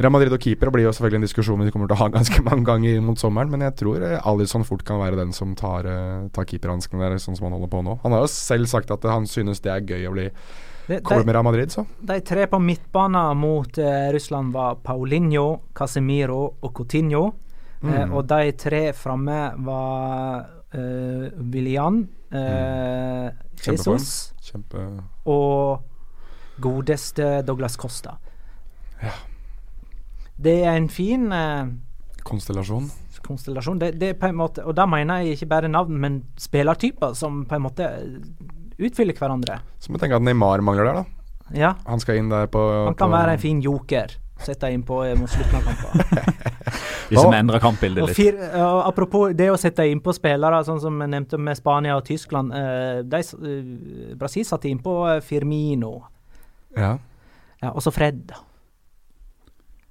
Real Madrid og keeper blir jo selvfølgelig en diskusjon vi kommer til å ha ganske mange ganger mot sommeren, men jeg tror Alison Alisson fort kan være den som tar, tar keeperhanskene der, sånn som han holder på nå. Han har jo selv sagt at eh, han synes det er gøy å bli koblet med Real Madrid, så. de tre på midtbanen mot eh, Russland var Paulinho, Casemiro og Coutinho. Eh, Mm. og de tre framme var eh, William, uh, Jesus Kjempe og godeste Douglas Costa. Ja. Det er en fin uh, konstellasjon. konstellasjon. Det, det er på en måte, og da mener jeg ikke bare navn, men spillertyper som på en måte eh, utfyller hverandre. Så må jeg tenke at Neymar mangler der, da. Ja, Han skal inn der på han kan på, være en fin joker. Sette inn på eh, mot slutten av kampen. De som endrer kampbildet Og litt. fir, og apropos det å sette innpå spillere, sånn som jeg nevnte med Spania og Tyskland. eh, de, eh, Brasil satte innpå eh, Firmino. Ja. Ja, og så Fred.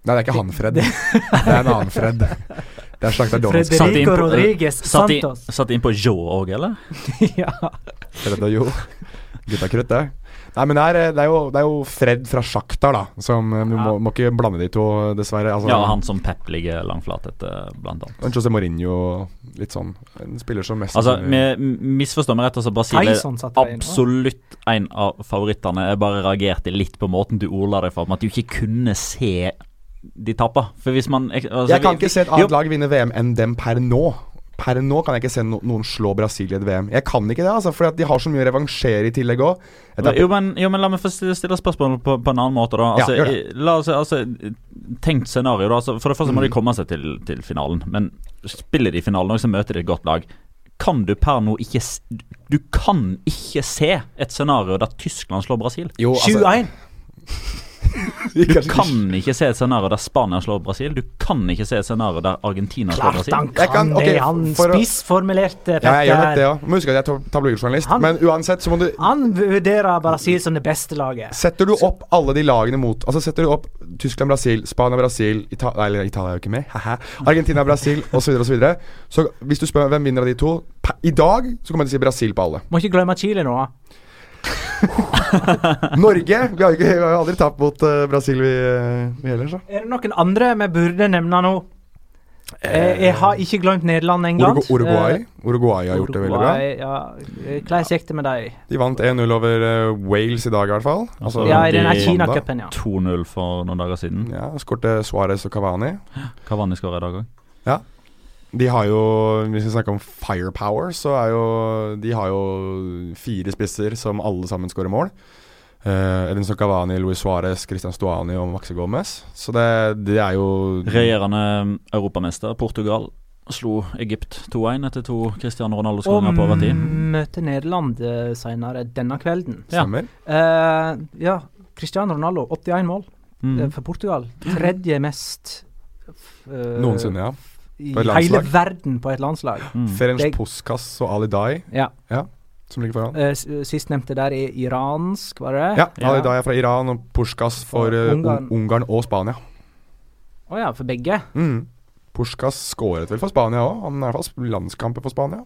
Nei, det er ikke han Fred. Det er en annen Fred. Det er slakta Donald. Satt inn på- satt inn- Santos. Satt inn på Joe òg, eller? ja. Fred og Jo. Gutta krutt, det. Nei, men det er, det, er jo, det er jo Fred fra Sjaktar, da. Som eh, Du må, må ikke blande de to, dessverre. Altså, Ja, han som Pep ligger langflat etter, blant annet. Og José Mourinho, litt sånn. En spiller som mest Altså, vi misforstår meg rett, altså Brasil er inne. absolutt en av favorittene. Jeg bare reagerte litt på måten du ordla deg for, at du ikke kunne se de tappa. For hvis man altså, Jeg kan vi- ikke se et jo, annet lag vinne VM enn dem per nå. Per nå kan jeg ikke se no noen slå Brasil i et VM. Jeg kan ikke det, altså, for de har så mye å revansjere i tillegg òg. Jo men, jo, men la meg få stille, stille spørsmål på, på en annen måte, da. Altså, Ja, i- la oss altså, Tenkt scenario, da. Altså, for det første må de Mm. komme seg til, til finalen. Men spiller de finalen, og så møter de et godt lag. Kan du per nå ikke Du kan ikke se et scenario der Tyskland slår Brasil. Jo, altså, 21. Du kan ikke se et scenario der Spania slår Brasil. Du kan ikke se et scenario der Argentina slår Brasil. Klart han kan, det. Han spissformulerte Ja, jeg gjør det òg. Må huske at jeg er tabloidjournalist. Men uansett så må du Han vurderer Brasil som det beste laget. Setter du opp alle de lagene mot Altså Setter du opp Tyskland, Brasil, Spania, Brasil Ita eller Italia er jo ikke med. haha. Argentina, Brasil osv. Så, videre, og så, så hvis du spør hvem vinner av de to I dag så kommer jeg til å si Brasil på alle. Må ikke glemme Chile nå. Norge! Vi har, ikke, vi har aldri tapt mot uh, Brasil, vi, eh, vi heller, så. Er det noen andre vi burde nevne nå? Eh, jeg har ikke glemt Nederland England. Urugu- Uruguay. Uruguay har gjort det veldig bra. Uruguay, Ja. Eh, Hvordan gikk det med dem? De vant 1-0 over eh, Wales i dag, i hvert fall. Altså, Ja, i denne de- Kina-cupen, ja. 2-0 for noen dager siden. Ja, Skårte Suárez og Cavani. Cavani skåra i dag òg. De har jo, hvis vi snakker om firepower, så er jo De har jo fire spisser som alle sammen skårer mål. Uh, Edinson Cavani, Luis Suárez, Christian Stuani og Maxe Gomez. Så det, det er jo Regjerende europamester Portugal slo Egypt 2-1 etter to Cristiano Ronaldo-skåringer på overtid. møter Nederland uh, senere denne kvelden. Ja. Stemmer. Uh, ja, Cristiano Ronaldo, 81 mål Mm. eh, for Portugal. Tredje mest uh, Noensinne, ja. I hele verden på et landslag. Mm. Ferenc Puskas og Ali Dai Ja. som ligger foran. Uh, Sistnevnte der er iransk, var det? Ja, Ja. Ali Dai er fra Iran, og Puskas for eh, Ungarn. Ungarn. Og Spania. Å ja, for begge. Mm. Puskas skåret vel for Spania òg. Han er i hvert fall landskamper for Spania.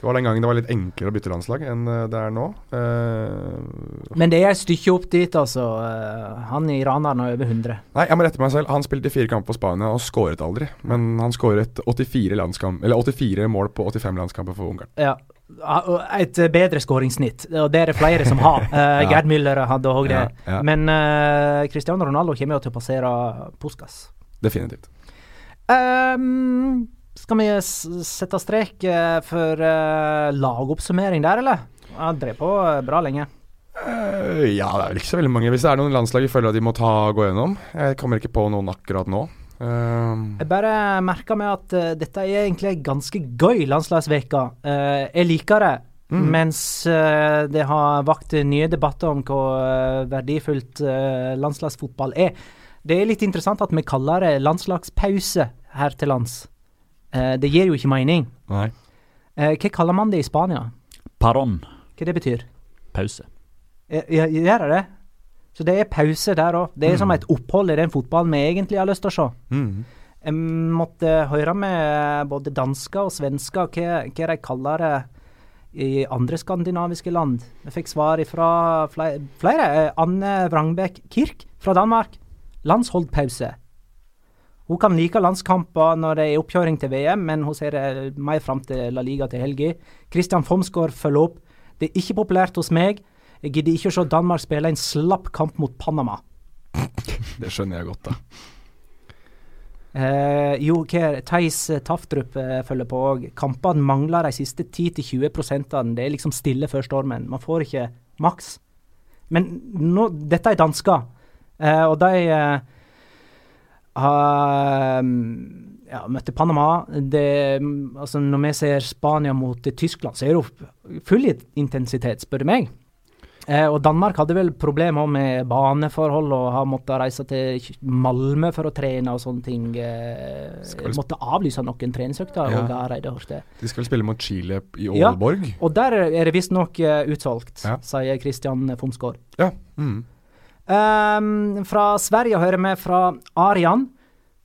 Det var den gangen det var litt enklere å bytte landslag enn eh, det er nå. Uh, Men det er et stykke opp dit, altså. Eh, han iraneren er over 100. nei, jeg må rette meg selv. Han spilte fire kamper for Spania og skåret aldri. Men han skåret 84, landskamp, eller 84 mål på 85 landskamper for Ungarn. Ja. Et bedre skåringssnitt, og det er det flere som har. Uh, Ja. Gerd Müller hadde òg det. Ja, ja. Men uh, Cristiano Ronaldo kommer jo til å passere Puskas. Definitivt. Ehm, skal vi sette strek eh, for eh, lagoppsummering der, eller? Jeg drev på eh, bra lenge. Ja, det er vel ikke så veldig mange. Hvis det er noen landslag vi føler at de må ta gå gjennom. Jeg kommer ikke på noen akkurat nå. Eh, Jeg bare merka meg at uh, dette er egentlig en ganske gøy landslagsveke. Jeg liker det, Mm. mens det har vakt nye debatter om hvor verdifullt landslagsfotball er. Det er litt interessant at vi kaller det landslagspause her til lands. Eh, det gir jo ikke mening. nei. Eh, hva kaller man det i Spania? Paron. Hva det betyr? Pause. Eh, ja, Gjør det det? Så det er pause der òg. Det er som Mm. et opphold i den fotballen vi egentlig har lyst til å se. Mm. Jeg måtte høre med både dansker og svensker hva, hva de kaller det i andre skandinaviske land. Jeg fikk svar fra flere. flere. Eh, Anne Wrangbæk Kirk fra Danmark. Landsholdpause. Hun kan like landskamper når det er oppkjøring til VM, men hun ser det mer fram til La Liga til helga. Christian Fomsgaard følger opp. Det er ikke populært hos meg. Jeg gidder ikke å se Danmark spille en slapp kamp mot Panama. Det skjønner jeg godt, da. Eh, jo, hva? Theis eh, Taftrup eh, følger på òg. Kampene mangler de siste 10-20 prosentene. Det er liksom stille før stormen. Man får ikke maks. Men nå, dette er dansker, eh, og de eh, mm, ja, møtte Panama. Det, altså når vi ser Spania mot eh, Tyskland, så er det full intensitet, spør du meg. Eh, og Danmark hadde vel problemer med baneforhold og har måttet reise til Malmö for å trene og sånne ting. Eh, Skal måtte avlyse noen treningsøkter. Ja. De skal vel spille mot Chile i Ja. Aalborg? Og der er det visstnok uh, utsolgt, Ja. sier Christian Fomsgaard. Ja. Mm. Ehm, fra Sverige hører vi fra Arian,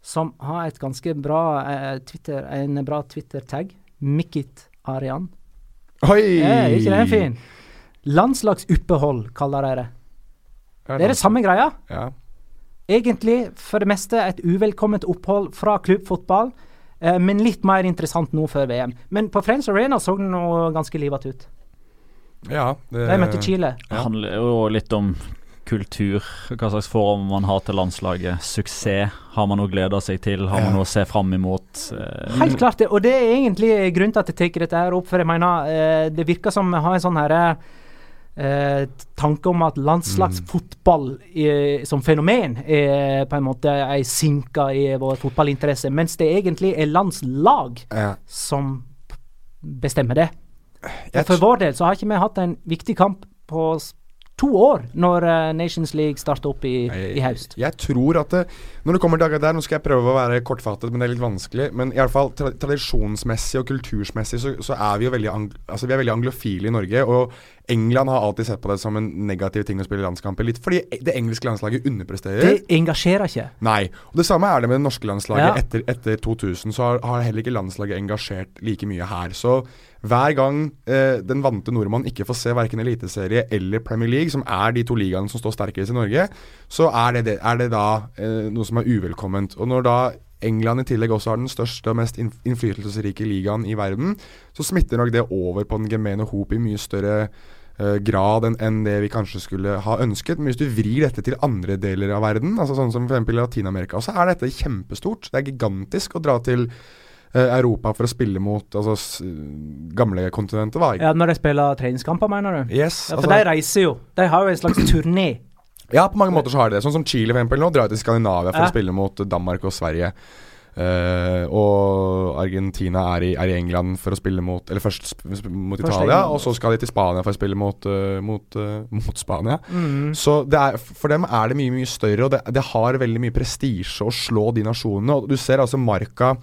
som har et ganske bra uh, Twitter, en bra Twitter-tag. Mikit Arian. Oi! Er ikke den fin? Landslagsopphold, kaller de det. Det er det samme greia. Ja. Egentlig for det meste et uvelkomment opphold fra klubbfotball, eh, men litt mer interessant nå før VM. Men på Friends Arena så det nå ganske livet ut. ja det, De møtte Chile. Det handler jo litt om kultur, hva slags forhold man har til landslaget. Suksess. Har man noe å glede seg til? Har man noe å se fram imot? Eh, Helt klart det, og det er egentlig grunnen til at jeg tar dette her opp. For jeg mener, eh, det virker som vi har en sånn herre eh, tanke om at landslagsfotball i, som fenomen er på en måte ei sinke i vår fotballinteresse, mens det egentlig er landslag ja. som bestemmer det. Og for vår del så har ikke vi hatt en viktig kamp på to år, når eh, Nations League starter opp i, i høst. Jeg tror at det, Når det kommer dager der, nå skal jeg prøve å være kortfattet, men det er litt vanskelig. Men i alle fall tra tradisjonsmessig og kultursmessig så, så er vi jo veldig, altså, vi er veldig anglofile i Norge. Og England har alltid sett på det som en negativ ting å spille landskamper. Litt fordi det engelske landslaget underpresterer. Det engasjerer ikke. Nei. Og Det samme er det med det norske landslaget. Ja. Etter, etter 2000 så har, har heller ikke landslaget engasjert like mye her. Så hver gang eh, den vante nordmann ikke får se verken Eliteserie eller Premier League, som er de to ligaene som står sterkest i Norge, så er det, det, er det da eh, noe som er uvelkomment. Og når da England i tillegg også har den største og mest innflytelsesrike ligaen i verden, så smitter nok det over på den gemene hop i mye større eh, grad enn det vi kanskje skulle ha ønsket. Men hvis du vrir dette til andre deler av verden, altså sånn som f.eks. Latin-Amerika, så er dette kjempestort. Det er gigantisk å dra til Europa for å spille mot altså, s- gamle kontinentet. Hva? Ja, Når de spiller treningskamper, mener du? Yes, Ja, For altså, de reiser jo. De har jo en slags turné. ja, på mange måter så har de det. Sånn som Chile for eksempel nå drar til Skandinavia for Ja. å spille mot Danmark og Sverige. Uh, og Argentina er i, er i England for å spille mot Eller først sp sp mot Først Italia, England. og så skal de til Spania for å spille mot, uh, mot, uh, mot Spania. Mm. Så det er, for dem er det mye mye større, og det, det har veldig mye prestisje å slå de nasjonene. Og Du ser altså Marca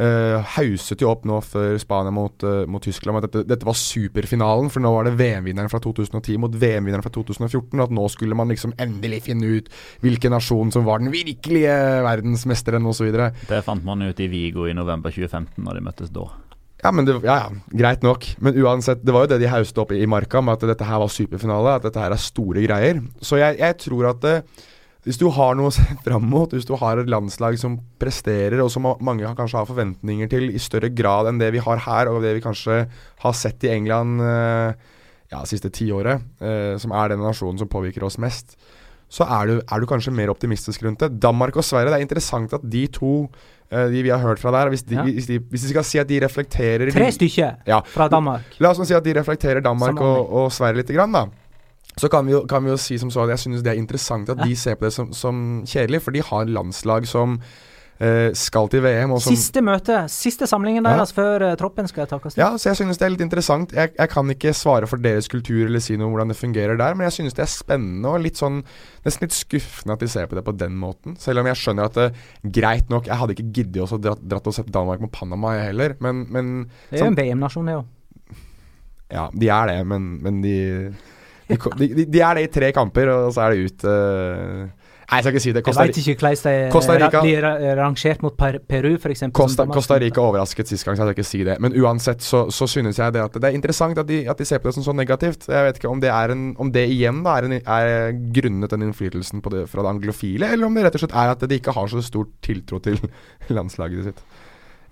uh, hauset jo opp nå før Spania mot, uh, mot Tyskland at dette, dette var superfinalen, for nå var det VM-vinneren fra 2010 mot VM-vinneren fra 2014. Og at nå skulle man liksom endelig finne ut hvilken nasjon som var den virkelige verdensmesteren osv. Det fant man ut i Vigo i november 2015, når de møttes da. Ja, men det, ja, ja, greit nok. Men uansett, det var jo det de hauste opp i, i Marka, med at dette her var superfinale, at dette her er store greier. Så jeg, jeg tror at eh, hvis du har noe å se fram mot, hvis du har et landslag som presterer, og som mange kanskje har forventninger til i større grad enn det vi har her, og det vi kanskje har sett i England eh, ja, siste tiåret, eh, som er den nasjonen som påvirker oss mest, så er du, er du kanskje mer optimistisk rundt det. Danmark og Sverige, det er interessant at de to eh, de vi har hørt fra der, hvis de, Ja. hvis de, hvis de skal si at de reflekterer Tre stykker Ja. fra Danmark. La oss si at de reflekterer Danmark og, og Sverige litt, grann, da. Så kan vi, jo, kan vi jo si som så at jeg synes det er interessant at de ser på det som, som kjedelig, for de har landslag som eh, skal til VM. Og som, Siste møte, siste samlingen Ja. deres før eh, troppen skal takkes til. ja, så jeg synes det er litt interessant. Jeg, jeg kan ikke svare for deres kultur eller si noe om hvordan det fungerer der, men jeg synes det er spennende og litt sånn nesten litt skuffende at de ser på det på den måten. Selv om jeg skjønner at det, greit nok, jeg hadde ikke giddet også dratt, dratt og sett Danmark mot Panama jeg heller, men, men Det er jo en VM-nasjon, det òg. Ja, de er det, men, men de, de, de, de, er det i tre kamper, og så er det ut Uh, Nei, jeg skal ikke si det. Jeg Costa, veit ikke hvordan de blir rangert mot Peru, f.eks. Costa, Costa Rica overrasket sist gang, så jeg skal ikke si det. Men uansett så, så synes jeg det at det er interessant at de, at de ser på det som så negativt. Jeg vet ikke om det, er en, om det igjen da er, en, er grunnet den innflytelsen på det fra det anglofile, eller om det rett og slett er at de ikke har så stor tiltro til landslaget sitt.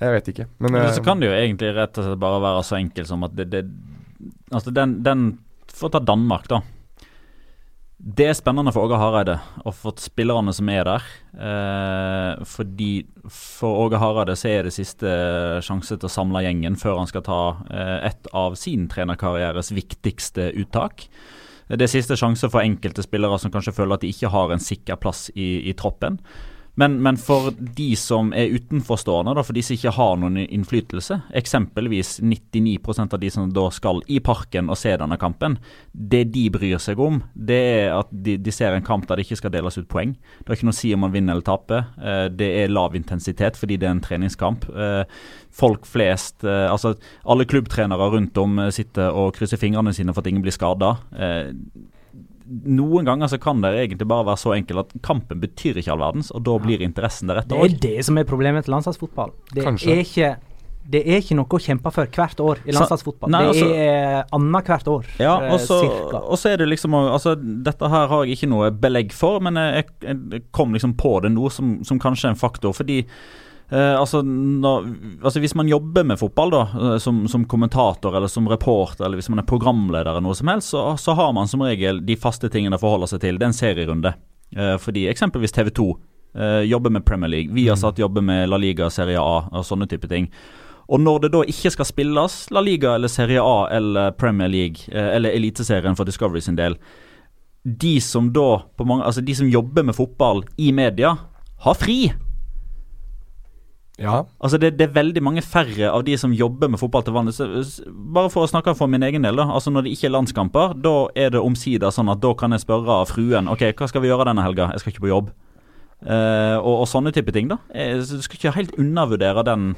Jeg vet ikke. Men Eller eh, så kan det jo egentlig rett og slett bare være så enkelt som at det, det Altså, den, den For å ta Danmark, da. Det er spennende for Åge Hareide og for spillerne som er der. Eh, fordi for Åge Hareide så er det siste sjanse til å samle gjengen før han skal ta eh, et av sin trenerkarrieres viktigste uttak. Det er siste sjanse for enkelte spillere som kanskje føler at de ikke har en sikker plass i, i troppen. Men, men for de som er utenforstående, da, for de som ikke har noen innflytelse, eksempelvis 99% av de som da skal i parken og se denne kampen, det de bryr seg om, det er at de, de ser en kamp der det ikke skal deles ut poeng. Det er ikke noe å si om man vinner eller taper. Eh, det er lav intensitet fordi det er en treningskamp. Eh, folk flest, eh, altså alle klubbtrenere rundt om sitter og krysser fingrene sine for at ingen blir skada. Noen ganger så kan det egentlig bare være så enkelt at kampen betyr ikke all verdens, og da blir interessen Det deretter er òg. det som er problemet til landslagsfotball. Det Kanskje. er ikke det er ikke noe å kjempe for hvert år i landslagsfotball. Nei, det altså- er annethvert år. Ja, eh, og så, cirka. og så er det liksom altså, Dette her har jeg ikke noe belegg for, men jeg, jeg, jeg kom liksom på det nå som, som kanskje en faktor. Fordi eh, altså, når, altså Hvis man jobber med fotball da eh, som, som kommentator eller som reporter, eller hvis man er programleder, eller noe som helst, så, så har man som regel de faste tingene å forholde seg til. Det er en serierunde. Eh, fordi eksempelvis TV 2 eh, jobber med Premier League. Vi har satt jobber med La Liga, Serie A og sånne type ting. Og når det da ikke skal spilles La Liga eller Serie A eller Premier League, eller Eliteserien for Discovery sin del De som da på mange, altså de som jobber med fotball i media, har fri. Ja. Altså det, det er veldig mange færre av de som jobber med fotball til vanlig. Bare for å snakke for min egen del, da. Altså Når det ikke er landskamper, da er det omsider sånn at da kan jeg spørre fruen Ok, hva skal vi gjøre denne helga? Jeg skal ikke på jobb. Uh, og, og sånne type ting, da. Jeg skal ikke helt undervurdere den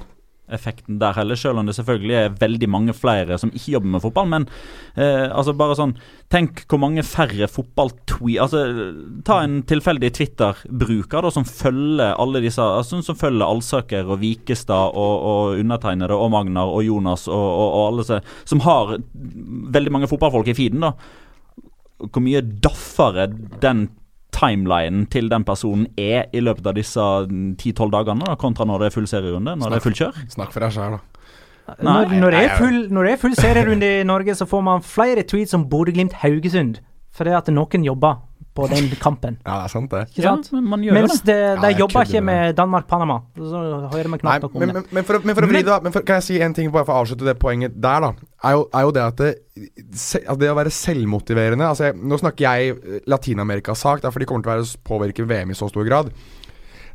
effekten der heller, selv om det selvfølgelig er veldig mange flere som ikke jobber med fotball. Men eh, altså bare sånn Tenk hvor mange færre fotballtweet Altså, ta en tilfeldig Twitter-bruker da som følger alle disse altså, Som følger Alsaker og Vikestad og, og undertegnede og Magnar og Jonas og, og, og alle som, som har veldig mange fotballfolk i feeden. da Hvor mye daffere den timelinen til den personen er i løpet av disse 10-12 dagene, da, kontra når det er full serierunde, når det er full kjør. Snakk for deg sjøl, da. Når, når, det er full, når det er full serierunde i Norge, så får man flere tweets om Bodø-Glimt-Haugesund. Fordi at noen jobber på den kampen. Ja, det er sant, det. Ikke Ja, sant? men man gjør jo Mens det. det, de ja, jobber ikke med med Danmark-Panama. Så hører vi Nei, knapt nok om men, det. men, men, for, å- men for å vri det, men Kan jeg si en ting bare for å avslutte det poenget der, da? Er jo, er jo det at det, se, altså det å være selvmotiverende altså jeg, Nå snakker jeg eh, Latin-Amerikas sak, for de kommer til å være, påvirke VM i så stor grad.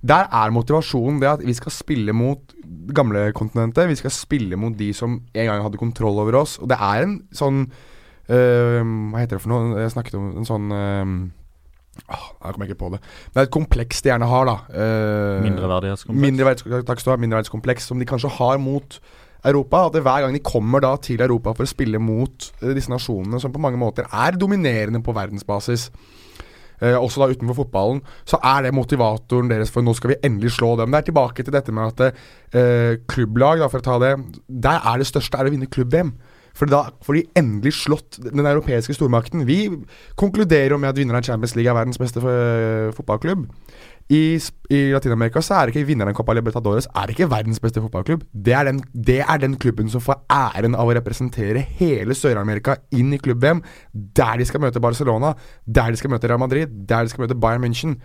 Der er motivasjonen det at vi skal spille mot gamle kontinentet. Vi skal spille mot de som en gang hadde kontroll over oss. Og det er en sånn øh, Hva heter det for noe? Jeg snakket om en sånn øh, åh, Jeg kommer ikke på det. Det er et kompleks de gjerne har, da. Eh, Mindreverdighetskompleks. Mindreverdighetskompleks, mindreverdighetskompleks som de kanskje har mot Europa. At hver gang de kommer da til Europa for å spille mot eh, disse nasjonene som på mange måter er dominerende på verdensbasis, eh, også da utenfor fotballen, så er det motivatoren deres for nå skal vi endelig slå dem. Det er tilbake til dette med at eh, klubblag, da, for å ta det, der er det største er å vinne klubb-VM. For da får de endelig slått den europeiske stormakten. Vi konkluderer med at vinneren av Champions League er verdens beste fotballklubb. I, I Latin-Amerika så er ikke vinneren av Copa Libertadores Er ikke verdens beste fotballklubb. Det er, den, det er den klubben som får æren av å representere hele Sør-Amerika inn i klubb-VM. Der de skal møte Barcelona, der de skal møte Real Madrid, der de skal møte Bayern München.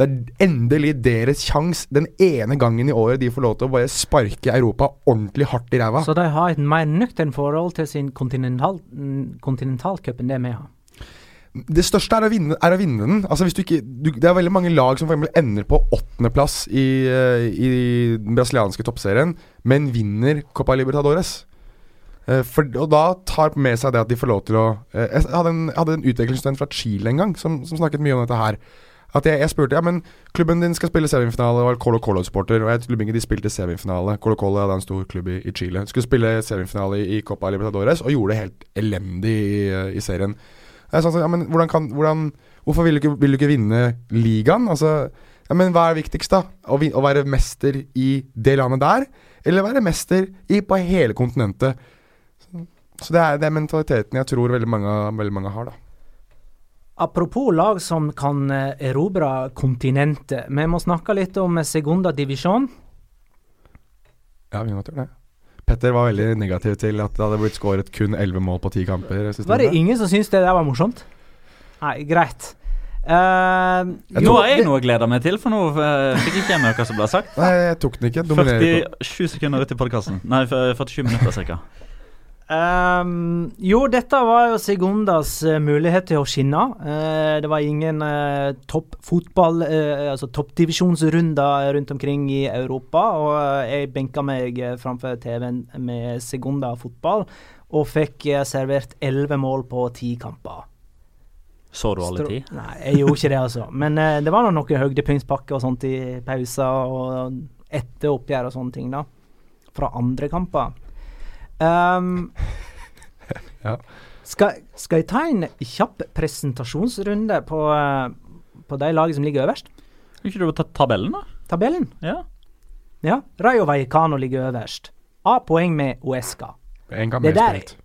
Det er endelig deres sjanse den ene gangen i året de får lov til å bare sparke Europa ordentlig hardt i ræva. Så de har et mer nøkternt forhold til sin kontinental, kontinentalcup enn det vi har. Det største er å vinne, er å vinne den. Altså hvis du ikke, du, det er veldig mange lag som for ender på åttendeplass i, eh, i den brasilianske toppserien, men vinner Copa Libertadores. Eh, For, og da tar med seg det at de får lov til å eh, Jeg hadde en, jeg hadde en utviklingsstudent fra Chile en gang som, som snakket mye om dette her. At jeg, jeg spurte ja, men klubben din skal spille semifinale, og var Colo Colo-supporter. Og jeg tror ikke de spilte semifinale. Colo Colo hadde en stor klubb i, i Chile. Skulle spille semifinale i Copa Libertadores og gjorde det helt elendig i, eh, i serien. Jeg sa sånn, ja, men hvordan kan, hvordan, hvorfor vil du, ikke, vil du ikke vinne ligaen? Altså, ja, men hva er viktigst, da? Å, vin, å være mester i det landet der, eller være mester i, på hele kontinentet? Så, så det, er, det er mentaliteten jeg tror veldig mange, veldig mange har, da. Apropos lag som kan eh, erobre kontinentet. Vi må snakke litt om segunda divisjon. Ja, vi må gjøre det. Petter var veldig negativ til at det hadde blitt skåret kun 11 mål på 10 kamper. Var det ingen som syntes det der var morsomt? Nei, greit. Uh, Jeg jo, Nå har jeg noe å glede meg til, for nå fikk fikk ikke jeg med hva som ble sagt. Nei, jeg tok den ikke. Dominerer 47 sekunder ut i podkasten. Nei, 47 minutter ca. Ehm, jo, dette var jo Segundas eh, mulighet til å skinne. Uh, det var ingen uh, topp fotball, uh, altså toppdivisjonsrunder rundt omkring i Europa. Og jeg benka meg framfor TV-en med Segunda fotball og fikk servert elleve mål på ti kamper. Så du alle ti? Nei, jeg gjorde ikke det, altså. Men det var nå noen høydepunktspakker og sånt i pauser og etter oppgjør og sånne ting, da. Fra andre kamper. Ehm, Ja. skal, skal jeg ta en kjapp presentasjonsrunde på, eh, på de lagene som ligger øverst? Kan ikke du ta tabellen, da? Tabellen? Ja. Ja. Rayo Vallecano ligger øverst. A-poeng med Uesca. En Det der-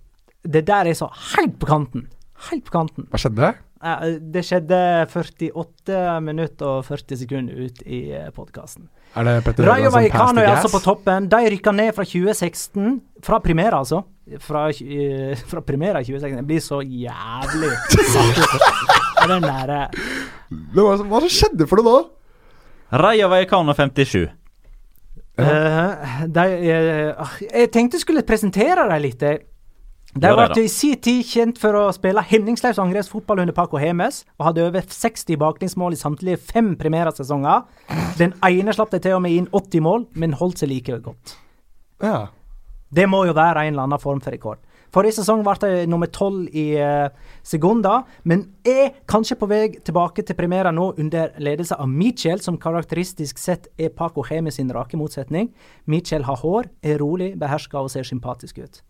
Det der er så helt på kanten. Helt på kanten. Hva skjedde? Eh, Det skjedde 48 minutter og 40 sekunder ut i podkasten. Er det Petter Rayo Vallecano er altså på toppen. De rykka ned fra 2016. Fra Primera, altså. Fra, uh, fra Primera 2016. Det blir så jævlig Er den derre Men hva, hva skjedde for det nå? Rayo Vallecano 57. Uh, de, eh, ah, Jeg tenkte jeg skulle presentere dem litt. eh. De ble i sin tid kjent for å spille hemningsløs angrepsfotball under Paco Hemes, og hadde over 60 baklengsmål i samtlige fem Primera-sesonger. Den ene slapp de til og med inn 80 mål, men holdt seg like godt. Ja. Det må jo være en eller annen form for rekord. Forrige sesong ble de nummer tolv i uh, Segunda, men er kanskje på vei tilbake til premiera nå under ledelse av Michel, som karakteristisk sett er Paco Heme sin rake motsetning. Michel har hår, er rolig, beherska og ser sympatisk ut.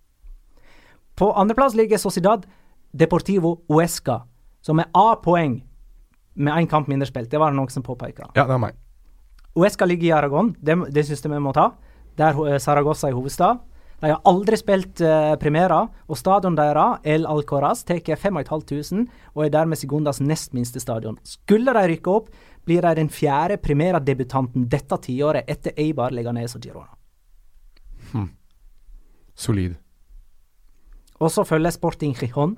På andreplass ligger Sociedad Deportivo Uesca, som er A-poeng med én kamp mindre spilt. Det var det noen som påpeka. Ja, det er meg. Uesca ligger i Aragon, det, det syns jeg vi må ta. Der Saragossa er hovedstad. De har aldri spilt uh, Primera, og stadion deres, El Alcoraz, tar 5500 og er dermed Segundas nest minste stadion. Skulle de rykke opp, blir de den fjerde Primera-debutanten dette tiåret etter Eibar, Leganes og Girona. Solid. Og så følger Sporting Gijon,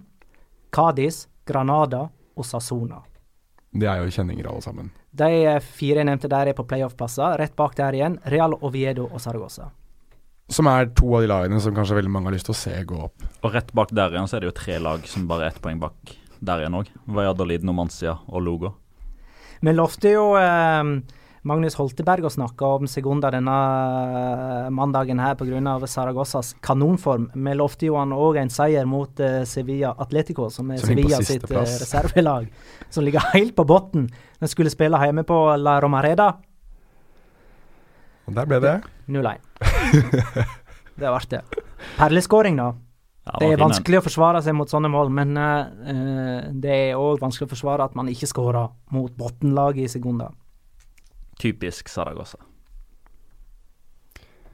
Cádiz, Granada og Sassona. Det er jo kjenninger alle sammen. De fire jeg nevnte der er på playoff-plasser. Rett bak der igjen Real Oviedo og Saragossa. Som er to av de lagene som kanskje veldig mange har lyst til å se gå opp. Og rett bak der igjen så er det jo tre lag som bare er ett poeng bak der igjen òg. Valladolid, Nomancia og Logo. Vi lovte jo eh, Magnus Holteberg og snakka om Segunda denne eh, mandagen her pga. Saragossas kanonform. Vi lovte jo han òg en seier mot eh, Sevilla Atletico, som er Som Sevilla sitt plass. reservelag. Som ligger helt på bunnen. De skulle spille hjemme på La Romareda. Og der ble det. 0-1. det ble det. Perleskåring, da. Ja, Det er den. vanskelig å forsvare seg mot sånne mål, men eh, eh, det er òg vanskelig å forsvare at man ikke skårer mot bunnlaget i Segunda. Typisk Saragossa.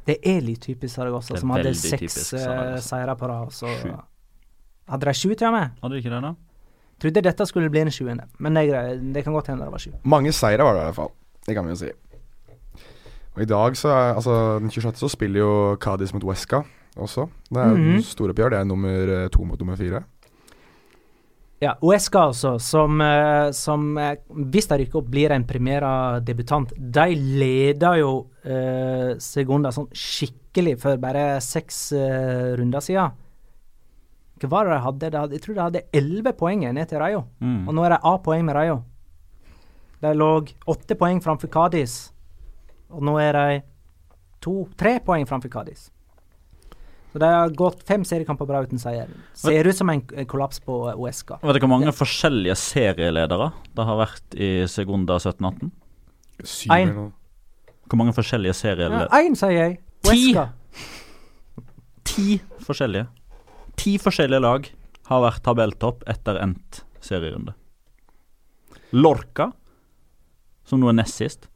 Det er litt typisk Saragossa, som hadde seks typisk uh, seire på rad. Hadde de sju til og med. Hadde de ikke det, da? Trodde dette skulle bli en sjuende, men det, er det kan godt hende det var sju. Mange seire var det i hvert fall. Det kan vi jo si. Og i dag, så er, altså den 26., så spiller jo Cádiz mot Huesca også. Det er jo -hmm. storoppgjør. Det er nummer eh, to mot nummer fire. Ja, Uesca altså, som, eh, som eh, hvis de rykker opp, blir en premieredebutant. De leder jo eh, Segunda sånn skikkelig for bare seks eh, runder siden. Hva var det de hadde? De hadde? Jeg tror de hadde elleve poeng ned til Rayo. Mm. Og nå er de A-poeng med Rayo. De lå åtte poeng framfor Cádiz. Og nå er de to, tre poeng framfor Cádiz. Så de har gått fem seriekamper bra uten seier. Ser ut som en kollaps på eh, Uesca. Vet dere hvor mange forskjellige serieledere det har vært i Segunda 17-18? Syv Ein. eller. Hvor mange forskjellige serieledere? Én, sier jeg. Ti. Uesca. Ti forskjellige. Ti forskjellige lag har vært tabelltopp etter endt serierunde. Lorca, som nå er nest sist.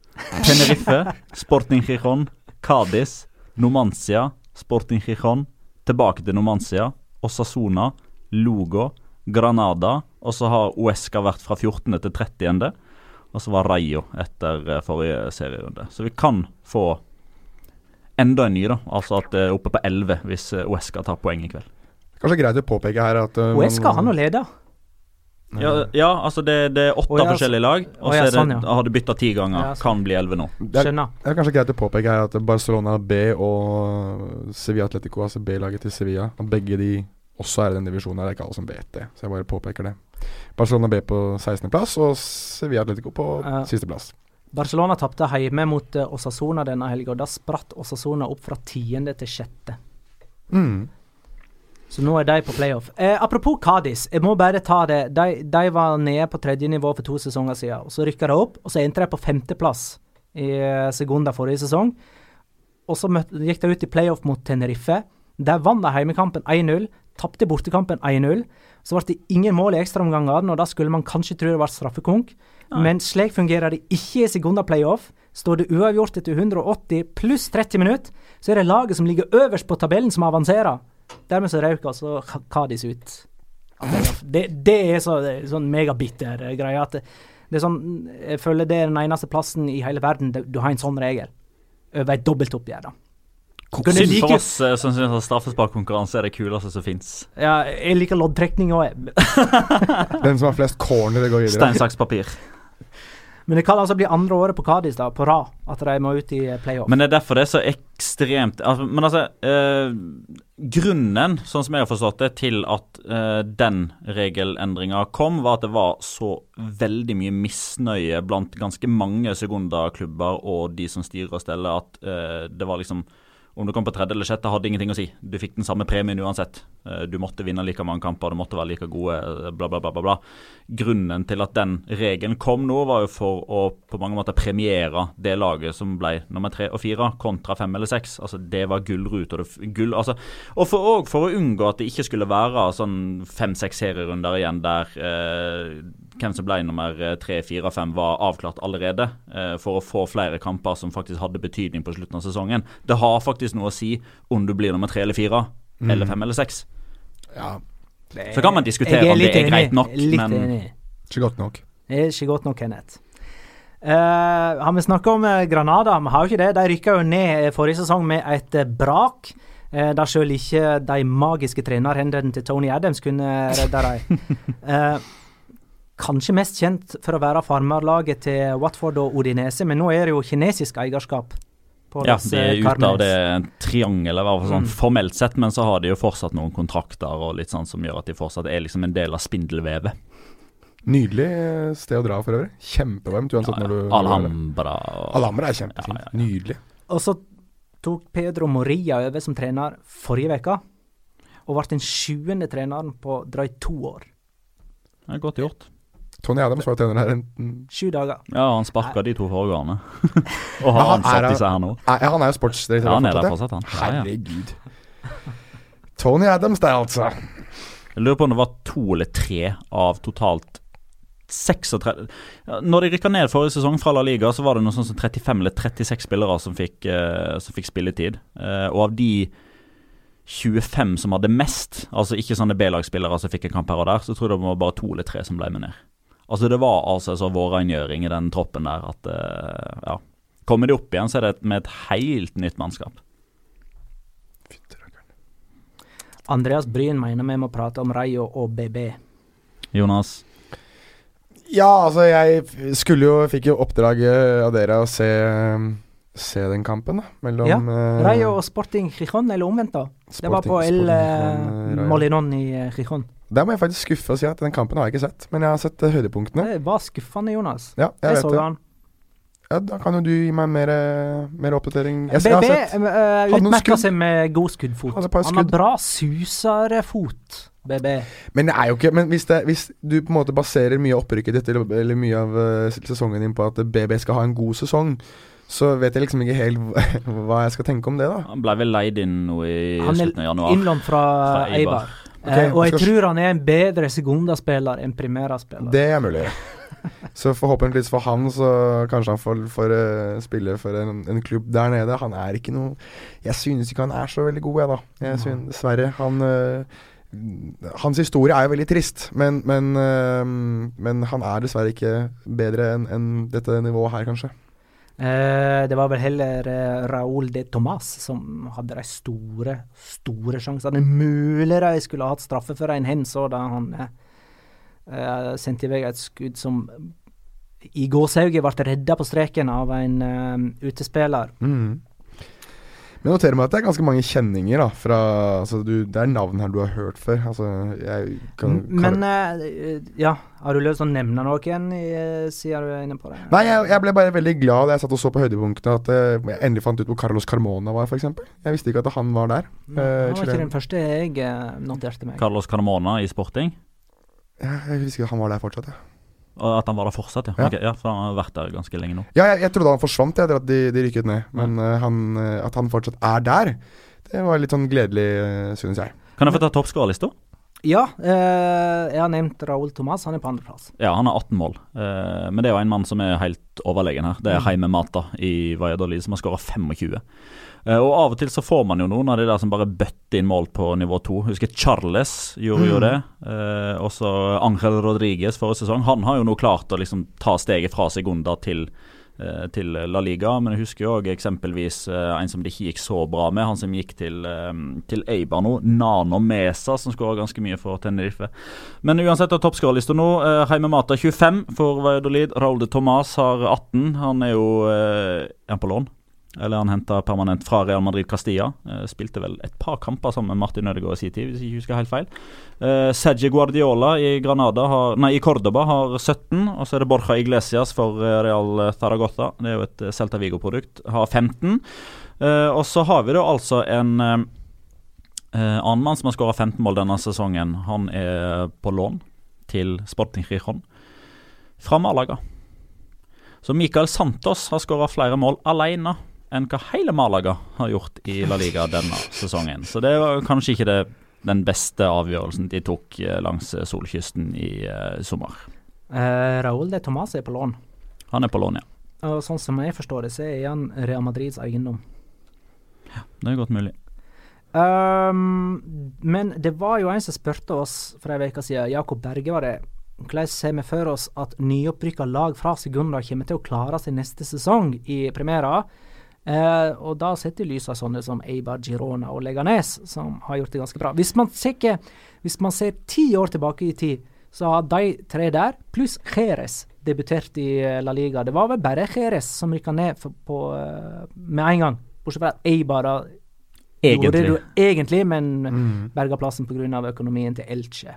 Tenerife, Sporting Gijon, Cádiz, Numancia, Sporting Gijon, tilbake til Nomancia, Osasona, Lugo, Granada, og så har Uesca vært fra 14. til 30. Og så var Rayo etter eh, forrige serierunde. Så vi kan få enda en ny, da. Altså at det er oppe på 11 hvis eh, Uesca tar poeng i kveld. Kanskje greit å påpeke her at uh, Uesca han å lede. Ja, ja altså det, det er åtte oh, ja, forskjellige lag, og oh, så ja, er det, sånn, ja. har du bytta ti ganger. Ja, sånn. Kan bli 11 nå. det, er, det er kanskje greit å påpeke her at Barcelona B og Sevilla Atletico, altså B-laget til Sevilla, og begge de også er i den divisjonen. her. Det er ikke alle som vet det, så jeg bare påpeker det. Barcelona B på 16.-plass og Sevilla Atletico på uh, sisteplass. Barcelona tapte hjemme mot eh, Osasona denne helga. Da spratt Osasona opp fra tiende til sjette. Mm. Så nå er de på playoff. Eh, apropos Kadis, jeg må bare ta det. De, de var nede på tredje nivå for to sesonger siden. og Så rykka de opp, og så endte de på femteplass i sekunder forrige sesong. Og så møtte, gikk de ut i playoff mot Tenerife. Der vant de heimekampen 1-0, tapte bortekampen 1-0. Så ble det ingen mål i ekstraomgangene, og da skulle man kanskje tro det var straffekonk. Nei. Men slik fungerer det ikke i sekunder playoff. Står det uavgjort etter 180 pluss 30 minutter, så er det laget som ligger øverst på tabellen, som avanserer. Dermed så røyk altså Kadis ut. Det, det er så, sånn megabitter greie at det, er sånn Jeg føler det er den eneste plassen i hele verden du har en sånn regel. Over et dobbeltoppgjør, da. Synd like- for oss eh, som syns straffesparkkonkurranse er det kuleste som fins. Ja, jeg liker loddtrekning òg, Den som har flest corner, går videre. Stein, saks, papir. Men det kan altså bli andre året på Cádiz da, på rad at de må ut i eh, playoff. Men det er derfor det er så ekstremt altså, Men altså eh, Grunnen, sånn som jeg har forstått det, til at eh, den regelendringa kom, var at det var så veldig mye misnøye blant ganske mange Segunda-klubber og de som styrer og steller, at eh, det var liksom Om du kom på tredje eller sjette, hadde ingenting å si. Du fikk den samme premien uansett. Eh, Du måtte vinne like mange kamper, du måtte være like gode, eh, bla, bla, bla. bla. Grunnen til at den regelen kom nå, var jo for å på mange måter premiere det laget som ble nummer tre og fire, kontra fem eller seks. Altså, det var gullrut. Og, det, gull, altså, og for, og for å unngå at det ikke skulle være sånn fem-seks serierunder igjen der eh, hvem som ble nummer eh, tre, fire og fem var avklart allerede, eh, for å få flere kamper som faktisk hadde betydning på slutten av sesongen. Det har faktisk noe å si om du blir nummer tre eller fire, eller fem eller seks. Ja, Så kan man diskutere om det er er greit nok, Litt men enig. ikke godt nok. Det er ikke godt nok, Kenneth. Uh, har vi snakka om eh, Granada? Vi har jo ikke det. De rykka jo ned eh, forrige sesong med et eh, brak. Uh, der sjøl ikke de magiske trenerhendene til Tony Adams kunne redde dem. Eh, kanskje mest kjent for å være farmerlaget til Watford og Odinese, men nå er det jo kinesisk eierskap. på ja, de er ute av det triangelet, sånn Mm. formelt sett, men så har de jo fortsatt noen kontrakter og litt sånn som gjør at de fortsatt er liksom en del av spindelvevet. Nydelig sted å dra for øvrig. Kjempevarmt uansett Ja, ja. når du. Alhambra og Alhambra er kjempefint. Ja, ja, ja. Nydelig. Og så tok Pedro Moria over som trener forrige uke, og ble den sjuende treneren på drøyt to år. Det er godt gjort. Tony Adams var trener her en Sju dager. Ja, han sparka de to foregående. og har han ansatt er- disse her nå. Nei, Han er jo sportsdirektør Ja, han er der fortsatt, han. Ja, ja. Herregud. Tony Adams der, altså. Jeg lurer på om det var to eller tre av totalt 36 Når de rykka ned forrige sesong fra La Liga, så var det noe sånn som 35 eller 36 spillere som fikk, eh, som fikk spilletid. Eh, og av de 25 som hadde mest, altså ikke sånne B-lagsspillere som fikk en kamp her og der, så tror jeg det var bare to eller tre som ble med ned. Altså Det var altså så vårrengjøring i den troppen der at eh, ja. Kommer de opp igjen, så er det med et helt nytt mannskap. Andreas Bryn mener vi må prate om Rayo og BB. Jonas? Ja, altså jeg skulle jo Fikk jo oppdraget av dere å se Se den kampen, da. Mellom Ja, eh, Rayo og Sporting Gijon, eller omvendt, da. Det var på El Sporting eh, Rayo. Molinon i eh, Der må jeg faktisk skuffe og si at den kampen har jeg ikke sett. Men jeg har sett eh, høydepunktene. Det var skuffende, Jonas. Ja, jeg Jeg så det. han. Ja, da kan jo du gi meg mer, eh, mer oppdatering. Jeg, skal BB, BB sett uh, utmerka seg med god skuddfot. Han har bra suserfot, BB. Men det er jo ikke Men hvis, det, hvis du på en måte baserer mye av opprykket ditt, eller, eller mye av eh, sesongen din på at BB skal ha en god sesong, så vet jeg liksom ikke helt hva- jeg skal tenke om det, da. Han ble vel leid inn nå i Han er slutten av januar. Han innlånt fra, Fra Eibar. Eibar. Ok, Eh, og jeg skal- tror han er en bedre sekundaspiller enn primæraspiller. Det er mulig. Så forhåpentligvis for han, så kanskje han får, får eh, spille for en, en klubb der nede. Han er ikke noe Jeg synes ikke han er så veldig god, jeg, da. Jeg synes, dessverre. Han eh, Hans historie er jo veldig trist, men, men, eh, men han er dessverre ikke bedre enn en dette nivået her, kanskje. Eh, det var vel heller eh, Raúl de Tomas som hadde de store, store sjansene. Mulig de skulle ha hatt straffe for en hen, så da han eh, eh, sendte i vei et skudd som i gåsehauget ble redda på streken av en eh, utespiller. Mm. Men noterer meg at det er ganske mange kjenninger, da. Fra, altså, du, det er navn her du har hørt før. Altså, jeg kan, Men uh, ja, har du lyst til å nevne noen, i- siden du er inne på det? Nei, jeg, jeg ble bare veldig glad da jeg satt og så på høydepunktene at uh, jeg endelig fant ut hvor Carlos Carmona var, f.eks. Jeg visste ikke at han var der. Han eh, var ikke den første jeg eh, noterte meg. Carlos Carmona i Sporting. Ja, jeg visste ikke at han var der fortsatt. Ja, Og at han var der fortsatt, ja. Ja. Ok, ja for han har vært der ganske lenge nå. ja jeg, jeg trodde han forsvant etter at de, de rykket ned, men eh, han, eh, at han fortsatt er der, det var litt sånn gledelig, uh, synes jeg. Kan jeg få ta toppskårerlista? Ja, eh, jeg har nevnt Raúl Thomas. Han er på andreplass. Ja, han har 18 mål. Eh, men det er jo en mann som er helt overlegen her. Det er Heime Mata i Valladolid som har skåra 25. Eh, og av og til så får man jo noen av de der som bare bøtter inn mål på nivå 2. Husker Charles gjorde jo det. Eh, også Angel Rodriguez forrige sesong. Han har jo nå klart å liksom ta steget fra Segunda til eh, til La Liga, men jeg husker jo også eksempelvis eh, en som det ikke gikk så bra med, han som gikk til, til Eibar nå, Nano Mesa, som skåra ganske mye for Tenerife. Men uansett av toppskårerlista nå, Heime Mata 25 for Valladolid, Raúl de Tomas har 18. Han er jo er han på lån. Eller han henta permanent fra Real Madrid Castilla. Eh, spilte vel et par kamper sammen med Martin Ødegaard i sin tid, hvis jeg ikke husker helt feil. Eh, Sergio Guardiola i, har, nei, i Cordoba har 17, og så er det Borja Iglesias for eh, Real Zaragoza. Det er jo et eh, Celta Vigo-produkt. Har 15. Eh, og så har vi da altså en eh, annen mann som har skåra 15 mål denne sesongen. Han er på lån til Sporting Rijon fra Malaga. Så Michael Santos har skåra flere mål alene enn hva hele Malaga har gjort i La Liga denne sesongen. Så det var kanskje ikke det, den beste avgjørelsen de tok eh, langs eh, solkysten i uh, sommer. Uh, Raúl de Tomàs er på lån. Han er på lån, ja. Og sånn som jeg forstår det, så er han Real Madrids eiendom. Det er godt mulig. Um, men det var jo en som spurte oss for ei uke siden, Jakob Berge var det, hvordan ser vi for oss at nyopprykka lag fra Segunda kommer til å klare seg neste sesong i Primera? Eh, og da setter lyset sånne som Eibar, Girona og Leganes, som har gjort det ganske bra. Hvis man ser, hvis man ser ti år tilbake i tid, så har de tre der, pluss Jerez, debutert i eh, La Liga. Det var vel bare Jerez som rykka ned for, på, eh, med en gang. Bortsett fra at Eibar da gjorde det egentlig, men Mm. berga plassen pga. økonomien til Elche.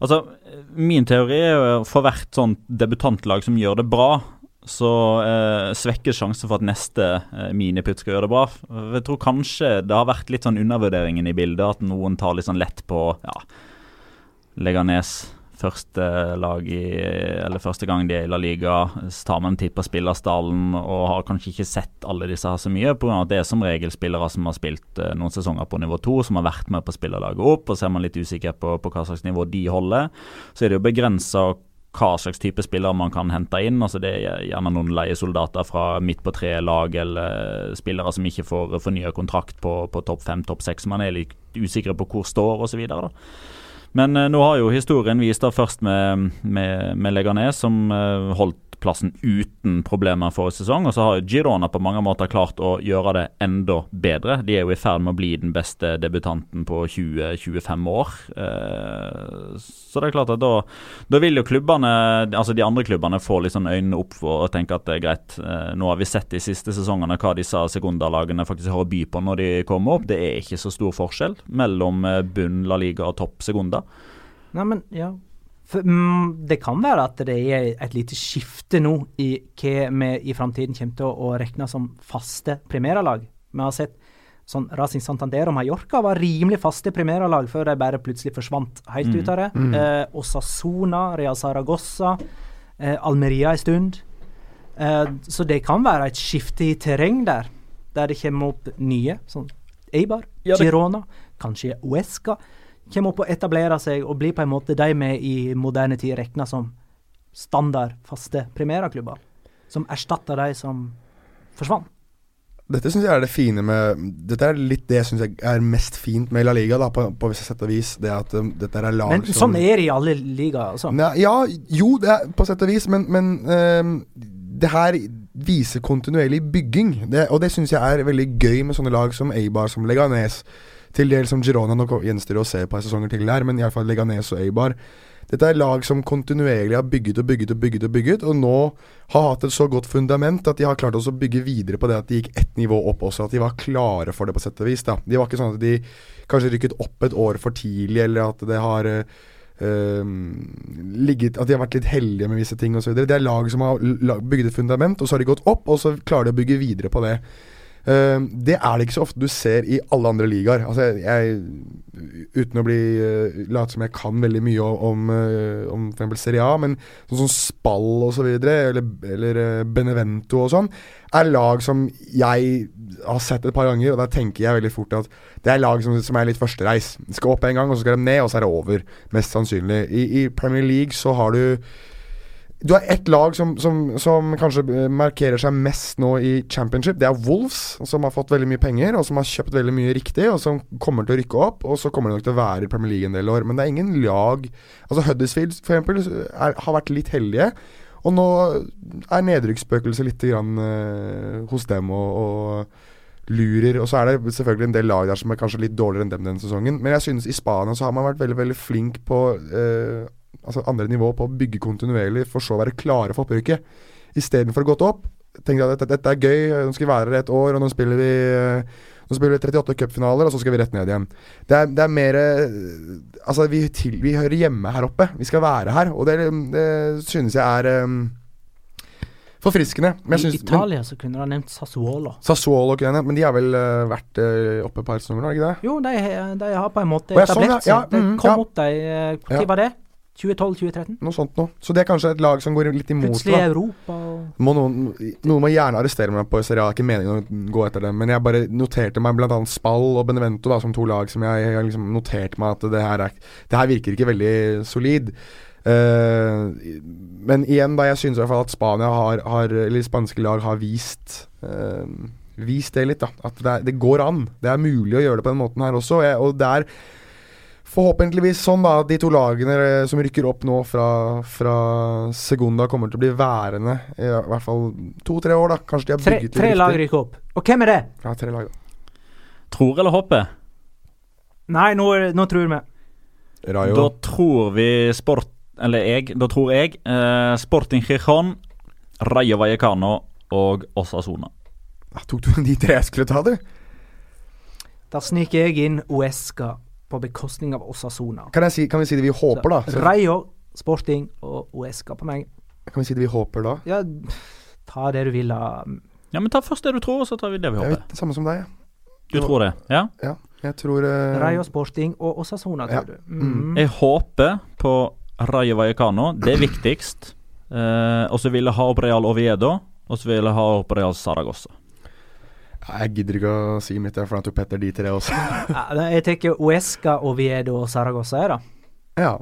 Altså, min teori er jo for hvert sånt debutantlag som gjør det bra, så eh, svekkes sjansen for at neste eh, miniputt skal gjøre det bra. Jeg tror kanskje det har vært litt sånn undervurderingen i bildet, at noen tar litt sånn lett på ja, Leganes. Første lag i Eller første gang de er i La Liga, tar man en titt på spillerstallen og har kanskje ikke sett alle disse her så mye, pga. at det er som regel spillere som har spilt eh, noen sesonger på nivå to, som har vært med på spillerlaget opp, og så er man litt usikker på, på hva slags nivå de holder. Så er det jo begrensa hva slags type spillere man kan hente inn. altså Det er gjerne noen leiesoldater fra midt på tre-lag, eller spillere som ikke får fornya kontrakt på, på topp fem, topp seks. Man er litt usikre på hvor står osv. Men eh, nå har jo historien vist, da først med, med, med Leganes, som eh, holdt plassen uten problemer forrige sesong. Og så har Girona på mange måter klart å gjøre det enda bedre. De er jo i ferd med å bli den beste debutanten på 20-25 år. Eh, så det er klart at da, da vil jo klubbene, altså de andre klubbene, få litt sånn øynene opp for å tenke at det er greit. Nå har vi sett de siste sesongene hva disse sekundalagene faktisk har å by på når de kommer opp. Det er ikke så stor forskjell mellom bunn La Liga og topp sekunda. Nei, men ja. For, mm, det kan være at det er et lite skifte nå i hva vi i framtiden kommer til å, å regne som faste primærlag. Vi har sett sånn Racing Santander og Mallorca var rimelig faste primærlag før de bare plutselig forsvant helt Mm. ut av det. Eh, Osasuna, Real Saragossa, eh, Almeria en stund. Eh, så det kan være et skifte i terreng der, der det kommer opp nye. Sånn Eibar, Ja, det- Girona, kanskje Uesca. Kommer opp og etablerer seg og blir på en måte de vi i moderne tid regner som standard faste primeraklubber. Som erstatter de som forsvant. Dette syns jeg er det fine med Dette er litt det jeg syns er mest fint med La Liga, da, på, på sett og vis. Det at um, dette er lag Men som sånn er det i alle ligaer. Altså. Nei, ja, jo, det er på sett og vis, men, men um, det her viser kontinuerlig bygging. Det, og det syns jeg er veldig gøy med sånne lag som Eibar, som Leganes. Til del som Girona, nå gjenstår å se et par sesonger til der, men iallfall Leganes og Eibar. Dette er lag som kontinuerlig har bygget og bygget og bygget og bygget, og nå har hatt et så godt fundament at de har klart også å bygge videre på det at de gikk ett nivå opp også. At de var klare for det, på sett og vis. da De var ikke sånn at de kanskje rykket opp et år for tidlig, eller at det har ehm, ligget At de har vært litt heldige med visse ting osv. Det er lag som har bygd et fundament, og så har de gått opp, og så klarer de å bygge videre på det. Ehm, det er det ikke så ofte du ser i alle andre ligaer. Altså, jeg, uten å bli uh, late som jeg kan veldig mye om, om, for eksempel Serie A, men sånn som Spall osv., eller, eller Benevento og sånn, er lag som jeg har sett et par ganger, og da tenker jeg veldig fort at det er lag som, som er litt førstereis. De skal opp en gang, og så skal de ned, og så er det over. Mest sannsynlig. I, i Premier League så har du du har ett lag som, som, som kanskje eh, markerer seg mest nå i championship. Det er Wolves, som har fått veldig mye penger, og som har kjøpt veldig mye riktig, og som kommer til å rykke opp. Og så kommer de nok til å være i Premier League en del år. Men det er ingen lag Altså Huddersfield for eksempel, er, har vært litt heldige. Og nå er nedrykksspøkelset litt grann, eh, hos dem og, og lurer. Og så er det selvfølgelig en del lag der som er kanskje litt dårligere enn dem denne sesongen. Men jeg synes i Spania så har man vært veldig, veldig flink på eh, altså andre nivå på å bygge kontinuerlig, for så å være klare for opprykket. Istedenfor å gått opp, tenker at dette, dette er gøy, nå skal vi være her et år, og nå spiller vi eh, Nå spiller vi 38 cupfinaler, og så skal vi rett ned igjen. Det er, det er mer Altså, vi, til, vi hører hjemme her oppe. Vi skal være her, og det, det synes jeg er um, forfriskende. Men jeg I synes, men, så kunne du ha nevnt Sassuolo. Sassuolo kunne jeg nevnt, men de har vel uh, vært uh, oppe et par sesonger, har de ikke det? Jo, de, de har på en måte etablert seg. sånn, ja. Ja, mm, kom ja. opp, de Når var det? 2012-2013? Noe sånt noe. Så det er kanskje et lag som går litt imot Plutselig da. Europa og Må noen, noen må gjerne arrestere meg på Serie A, ikke meningen å gå etter dem, men jeg bare noterte meg bl.a. Spall og Benevento da, som to lag som jeg, jeg liksom noterte meg at det her, er, det her virker ikke veldig solid. Uh, men igjen, da, jeg synes i hvert fall at Spania har, har eller spanske lag har vist uh, Vist det litt, da. At det, er, det går an. Det er mulig å gjøre det på den måten her også. Jeg, og det er forhåpentligvis sånn da de to lagene eh, som rykker opp nå fra, fra Segunda, kommer til å bli værende i hvert fall to-tre år. da Kanskje de har bygget tre riktig. lag rykker opp. Og hvem er det? Ja, tre lag, da. Tror eller håper? Nei, nå, nå tror vi. Rayo. Da tror vi Sport Eller jeg, da tror jeg eh, Sporting Chichon, Rayo Vallecano og Osasona. Ja, tok du de tre jeg skulle ta, du? Da sniker jeg inn Uesca på bekostning av Osasona. Kan, jeg si, kan vi si det vi håper, da? Så, Rayo, Sporting og Uesca på meg. kan vi si det vi håper da? Ja, ta det du vil av Ja, men Ta først det du tror, og så tar vi det vi håper. vet samme som deg. jeg. Du tror det? Ja? Ja, jeg tror uh... Rayo, Sporting og Osasona, Ja. tror du. Mm. Jeg håper på Rayo Vallecano. Det er viktigst. Eh, og så vil jeg ha opp Real Oviedo, og så vil jeg ha opp Real Saragossa. Jeg gidder ikke å si mitt, for han tok Petter de tre også. Jeg tenker Uesca, Oviedo og Saragossa, er da. ja.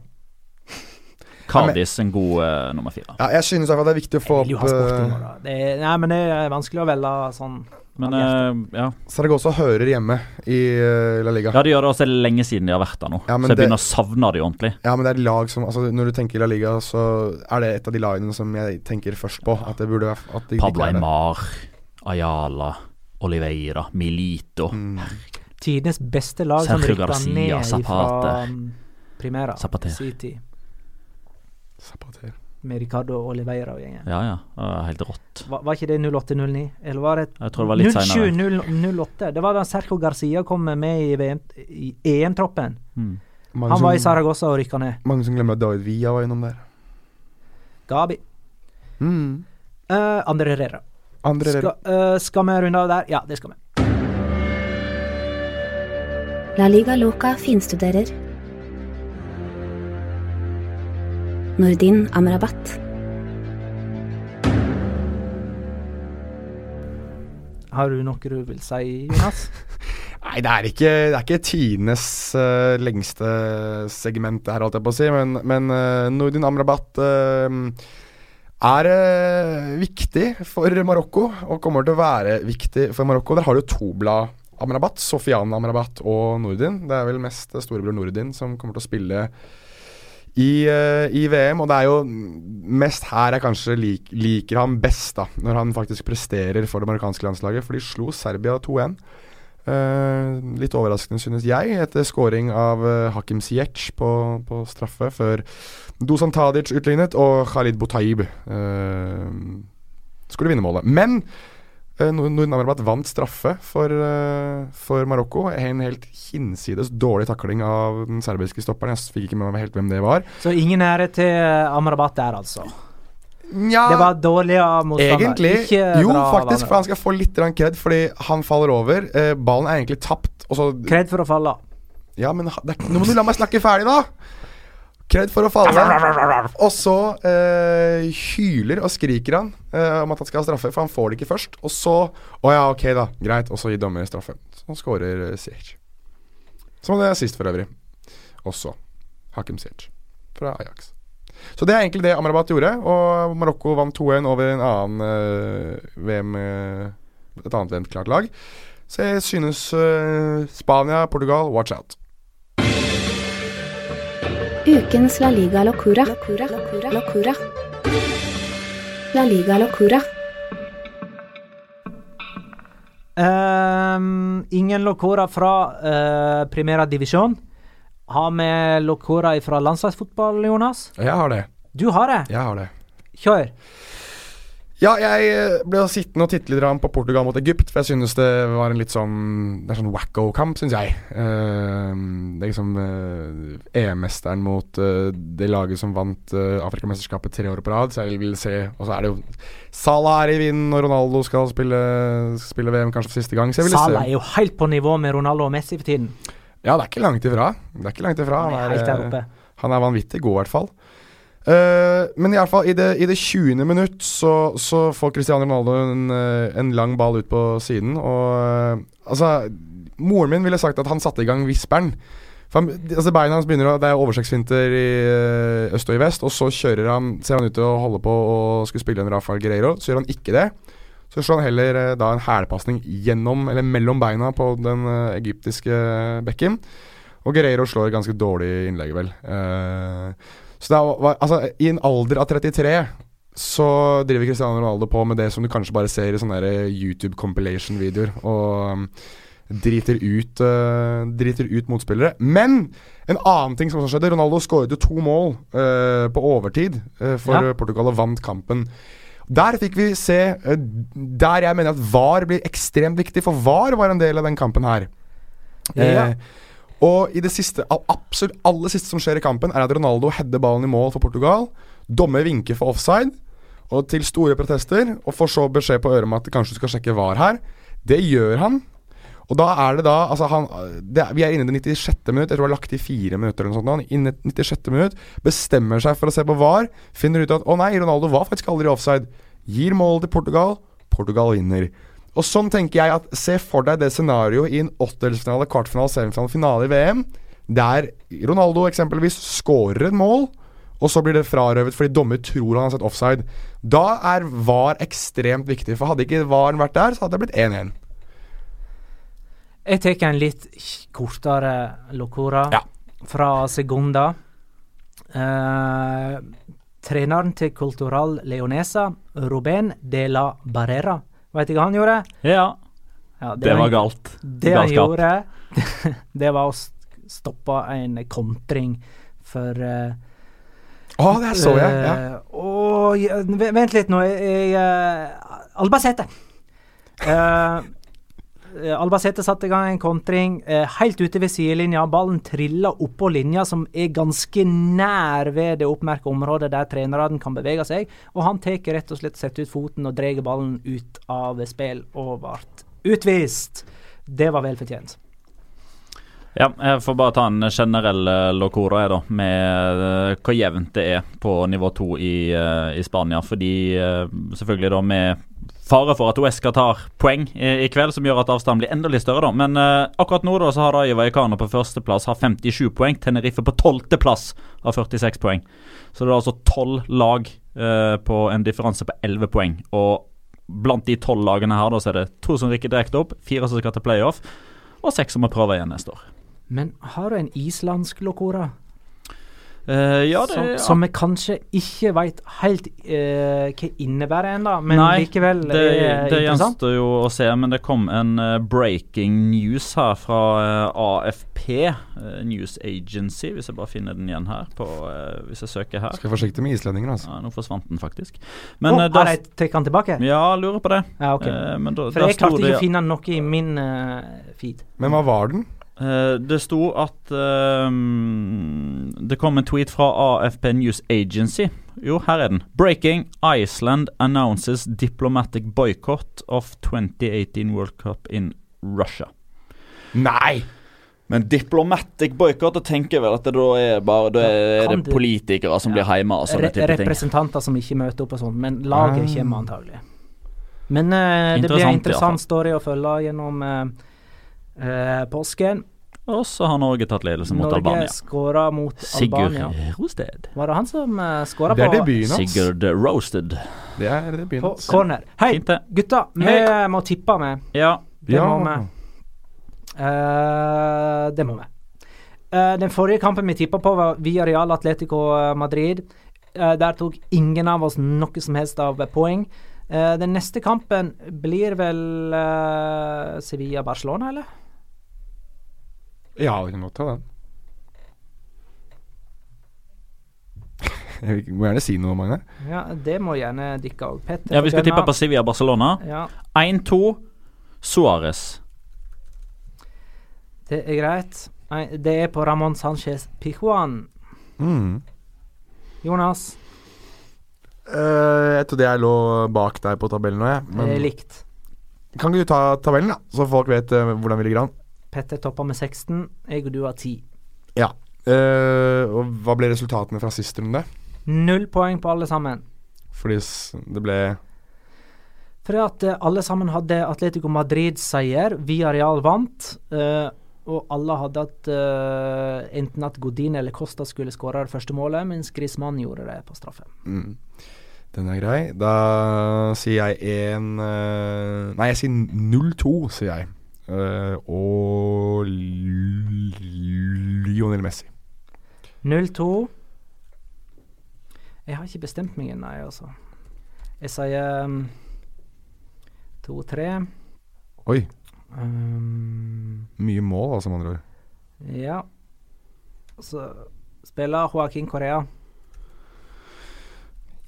Cardis en god uh, nummer fire. ja, jeg synes i hvert fall det er viktig å få opp eh, da. Det er, nei, men det er vanskelig å velge sånn Men eh, ja. Saragossa hører hjemme i La Liga. ja, de gjør det også lenge siden de har vært der nå. Ja, så jeg det- begynner å savne de ordentlig. Ja, men det er lag som altså, Når du tenker La Liga, så er det et av de lagene som jeg tenker først på. At det burde være at de, Pablo. Aymar, Ayala, Oliveira, Milito, Mm. Tidenes beste lag som Sergio rykka Garcia, Zapate. fra Primera. Zapater. City. Zapater. Med Ricardo Oliveira og gjengen. Ja, ja. Helt rått. Var, var ikke det 08-09? Eller var det det var litt seinere. 07-08? Det var da Sergio Garcia kom med i, VM i EM-troppen. Mm. Han var i Saragossa og rykka ned. mange som glemmer at David Villa var innom der. Gabi. Mm. Uh, Andre Herrera. Andre Skal, uh, skal vi runde av der? Ja, det skal vi. La Liga Loca finstuderer. Nordin Amrabat. Har du noe du vil si, Jonas? Nei, det er ikke, det er ikke tidenes uh, lengste segment, det her, holdt jeg på å si. Men, men uh, Nordin Amrabat eh, er eh, viktig for Marokko, og kommer til å være viktig for Marokko. Der har du to blad Amrabat, Sofian Amrabat og Nordin. Det er vel mest storebror Nordin som kommer til å spille i, uh, i VM, og det er jo mest her jeg kanskje lik, liker ham best, da, når han faktisk presterer for det marokkanske landslaget, for de slo Serbia 2-1. Eh, litt overraskende, synes jeg, etter scoring av eh, Hakim Ziyech på, på straffe, før Dusan Tadic utlignet, og Khalid Botaib eh, skulle vinne målet. Men uh, Norden Amrabat vant straffe for, uh, for Marokko. En helt hinsides dårlig takling av den serbiske stopperen. Jeg fikk ikke med meg helt hvem det var. Så ingen ære til Amrabat der, altså. Nja, Det var dårlig av motstander. Egentlig Jo, faktisk, for han skal få litt kred, fordi han faller over. Eh, ballen er egentlig tapt, og så Kred for å falle. Ja, men det nå må du la meg snakke ferdig, da! Kred for å falle. Og så eh, hyler og skriker han eh, om at han skal ha straffe, for han får det ikke først. Og så Å ja, ok, da. Greit. Og så gir dommer straffe. Så skårer uh, Siech. Som det er sist, for øvrig. Også Hakim Siech fra Ajax. Så det er egentlig det Amrabat gjorde. Og Marokko vant 2-1 over en annen eh, VM eh, Et annet VM-klart lag. Så jeg synes eh, Spania, Portugal, watch out. Ukens La Liga Locura. Locura. Locura. Locura. La Liga Locura. Um, ingen locura fra uh, Primera Divisjon. Har vi Locora fra landslagsfotball, Jonas? Jeg har det. Du har det. Jeg har det. Kjør. Ja, jeg eh, ble sittende og titte litt på Portugal mot Egypt, for jeg synes det var en litt sånn Det er sånn wacko-kamp, synes jeg. Uh, det er liksom uh, EM-mesteren mot uh, det laget som vant Afrikamesterskapet tre år på rad, så jeg vil se Og så er det jo Salah er i vinden, og Ronaldo skal spille, spille VM kanskje for siste gang. Så jeg vil Salah se. er jo helt på nivå med Ronaldo og Messi for tiden. Ja, det er ikke langt ifra. Det er ikke langt ifra. Han er han er. Han er vanvittig god, i hvert fall. Uh, men i, alle fall, i, det, i det 20. minutt så, så får Cristiano Ronaldo en, eh, en lang ball ut på siden. Og uh, altså Moren min ville sagt at han satte i gang visperen. For han, altså Beina hans begynner å Det er oversiktsfinter i eh, øst og i vest, og så kjører han ser han ut til å holde på å skulle spille en Rafael Guerreiro. Så gjør han ikke det. Så slår han heller eh, da en hælpasning gjennom, eller mellom beina på den eh, egyptiske bekken. Og Guerreiro slår ganske dårlig innlegget, vel. Eh, så det var, altså, I en alder av 33 så driver Cristiano Ronaldo på med det som du kanskje bare ser i sånne YouTube compilation-videoer. Og um, driter ut uh, Driter ut motspillere. Men en annen ting som også skjedde Ronaldo skåret jo to mål uh, på overtid uh, for Ja. Portugal og vant kampen. Der fikk vi se uh, Der jeg mener at VAR blir ekstremt viktig, for VAR var en del av den kampen her. Ja. Eh, og i det siste, absolutt aller siste som skjer i kampen, er at Ronaldo header ballen i mål for Portugal. Dommer vinker for offside, og til store protester. Og får så beskjed på øret om at kanskje du skal sjekke VAR her. Det gjør han. Og da er det da altså han, det, er- Vi er inne i det 96. minutt. Jeg tror det var lagt i fire minutter. eller noe sånt. Inne 96. minutt bestemmer seg for å se på VAR. Finner ut at å nei, Ronaldo var faktisk aldri offside. Gir målet til Portugal. Portugal vinner. Og sånn tenker jeg at Se for deg det scenarioet i en åttedelsfinale, kvartfinale, semifinale, finale i VM, der Ronaldo eksempelvis skårer et mål, og så blir det frarøvet fordi dommer tror han har sett offside. Da er VAR ekstremt viktig, for hadde ikke VAR vært der, så hadde det blitt 1-1. Jeg tar en litt kortere locora Ja. fra Segunda. Eh, treneren til Cultural Leonesa, Ruben de la Barrera. Vet du hva han gjorde? Ja, Ja, det var galt. Det han gjorde, det var å stoppe en kontring for eh, Å, det så jeg. Ja. Uh, å, vent litt nå. Jeg, jeg, eh, Albacete. Uh, Albacete satte i gang en kontring eh, helt ute ved sidelinja. Ballen trilla oppå linja, som er ganske nær ved det oppmerka området der trenerne kan bevege seg. Og han tar rett og slett setter ut foten og drar ballen ut av spill og ble utvist. Det var vel fortjent. Ja, jeg får bare ta en generell uh, locora jeg da, med eh, hvor jevnt det er på nivå to i, eh, i Spania. Fordi eh, selvfølgelig da med fare for at Uesca tar poeng i, i kveld, som gjør at avstanden blir enda litt større, da. Men uh, akkurat nå da så har Rayo Vallecano på førsteplass har 57 poeng. Tenerife på tolvteplass har 46 poeng. Så det er altså tolv lag uh, på en differanse på 11 poeng. Og blant de tolv lagene her da så er det to som rykker direkte opp, fire som skal til playoff, og seks som må prøve igjen neste år. Men har du en islandsk locora? Eh, ja, det som, ja. som vi kanskje ikke veit helt uh, hva innebærer ennå, men Nei, likevel det, er det interessant. gjenstår jo å se, men det kom en uh, breaking news her fra AFP, News Agency, hvis jeg bare finner den igjen her, på, hvis jeg søker her. Skal være forsiktig med islendinger, altså. Ja, nå forsvant den faktisk. Men oh, har de tatt den tilbake? Ja, lurer på det. Ja, okay. Eh, men da, For jeg klarte ikke å finne noe i min feed. Men hva var den? Eh, det sto at ehm, Det kom en tweet fra AFP News Agency. Jo, her er den. Breaking. Iceland announces diplomatic boycott of 2018 World Cup in Russia. Nei! Men diplomatic boycott, da tenker jeg vel at det da er bare Da er det politikere som blir hjemme og sånne Re type ting. representanter som ikke møter opp og sånn, men laget Ah. kommer antagelig. Men uh, det blir en interessant story å følge gjennom eh, eh, påsken. Og så har Norge tatt ledelsen mot Norge Albania. skåra mot Sigurd Albania. Rosted. Var det han som uh, skåra Det er på, debuten hans. Sigurd Roasted. Det er debuten på hans. corner? Hei, Fint, gutta! Vi Hei. må tippe med. Ja. Det Ja. må vi. Uh, det må vi. Uh, den forrige kampen vi tippa på, var via Real Atletico eh, Madrid. Uh, der tok ingen av oss noe som helst av poeng. Eh, den neste kampen blir vel eh, Sevilla-Barcelona, eller? Ja, vi kan godt ta den. Jeg må gjerne si noe, Magne. Ja, det må gjerne dere òg. Petter Ja, Vi skal tippe på Sevilla Barcelona. Ja, 1-2 Suárez. det er greit. Det er på Ramón Sánchez Pijuan. Mm. Jonas, Uh, jeg trodde jeg lå bak deg på tabellen nå, jeg. Men likt. kan ikke du ta tabellen, da? Så folk vet uh, hvordan vi ligger an. Petter topper med 16, jeg og du har 10. Ja. Uh, og hva ble resultatene fra sist runde? Null poeng på alle sammen. Fordi det ble Fordi at eh, alle sammen hadde Atletico Madrid-seier. Villarreal vant. Uh, og alle hadde at enten at Godin eller Costa skulle skåre det første målet, mens Griezmann gjorde det på straffe. mm. Den er grei. Da sier jeg en eh, Nei, jeg sier 0-2, sier jeg. Eh, og Lionel Messi. 0-2. Jeg har ikke bestemt meg ennå, jeg, altså. Jeg sier um, 2-3. Oi. Um, Mye mål, altså, med andre ord. ja. Så spiller Joaquin Korea.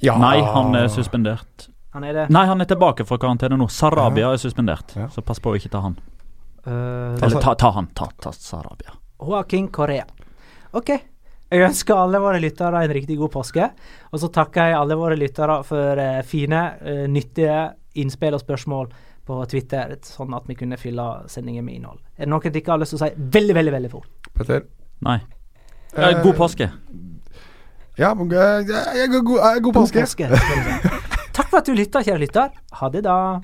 Ja. Nei, han er suspendert. Han er det. Nei, han er tilbake fra karantene nå. Sarabia er suspendert, Ja. så pass på å ikke ta han. Uh, Eller ta, ta han. Ta, ta Sarabia. Joaquin Korea. OK. Jeg ønsker alle våre lyttere en riktig god påske. Og så takker jeg alle våre lyttere for eh, fine, eh, nyttige innspill og spørsmål på Twitter, sånn at vi kunne fylle sendingen med innhold. Er det noe dere har lyst til å si veldig, veldig veldig fort? Petter? Nei. Ja, Eh, god påske. Ja, men, eh, ja, ja, god, god, eh, god påske. God påske. vi si. Takk for at du lytta, kjære lytter. Ha det, da.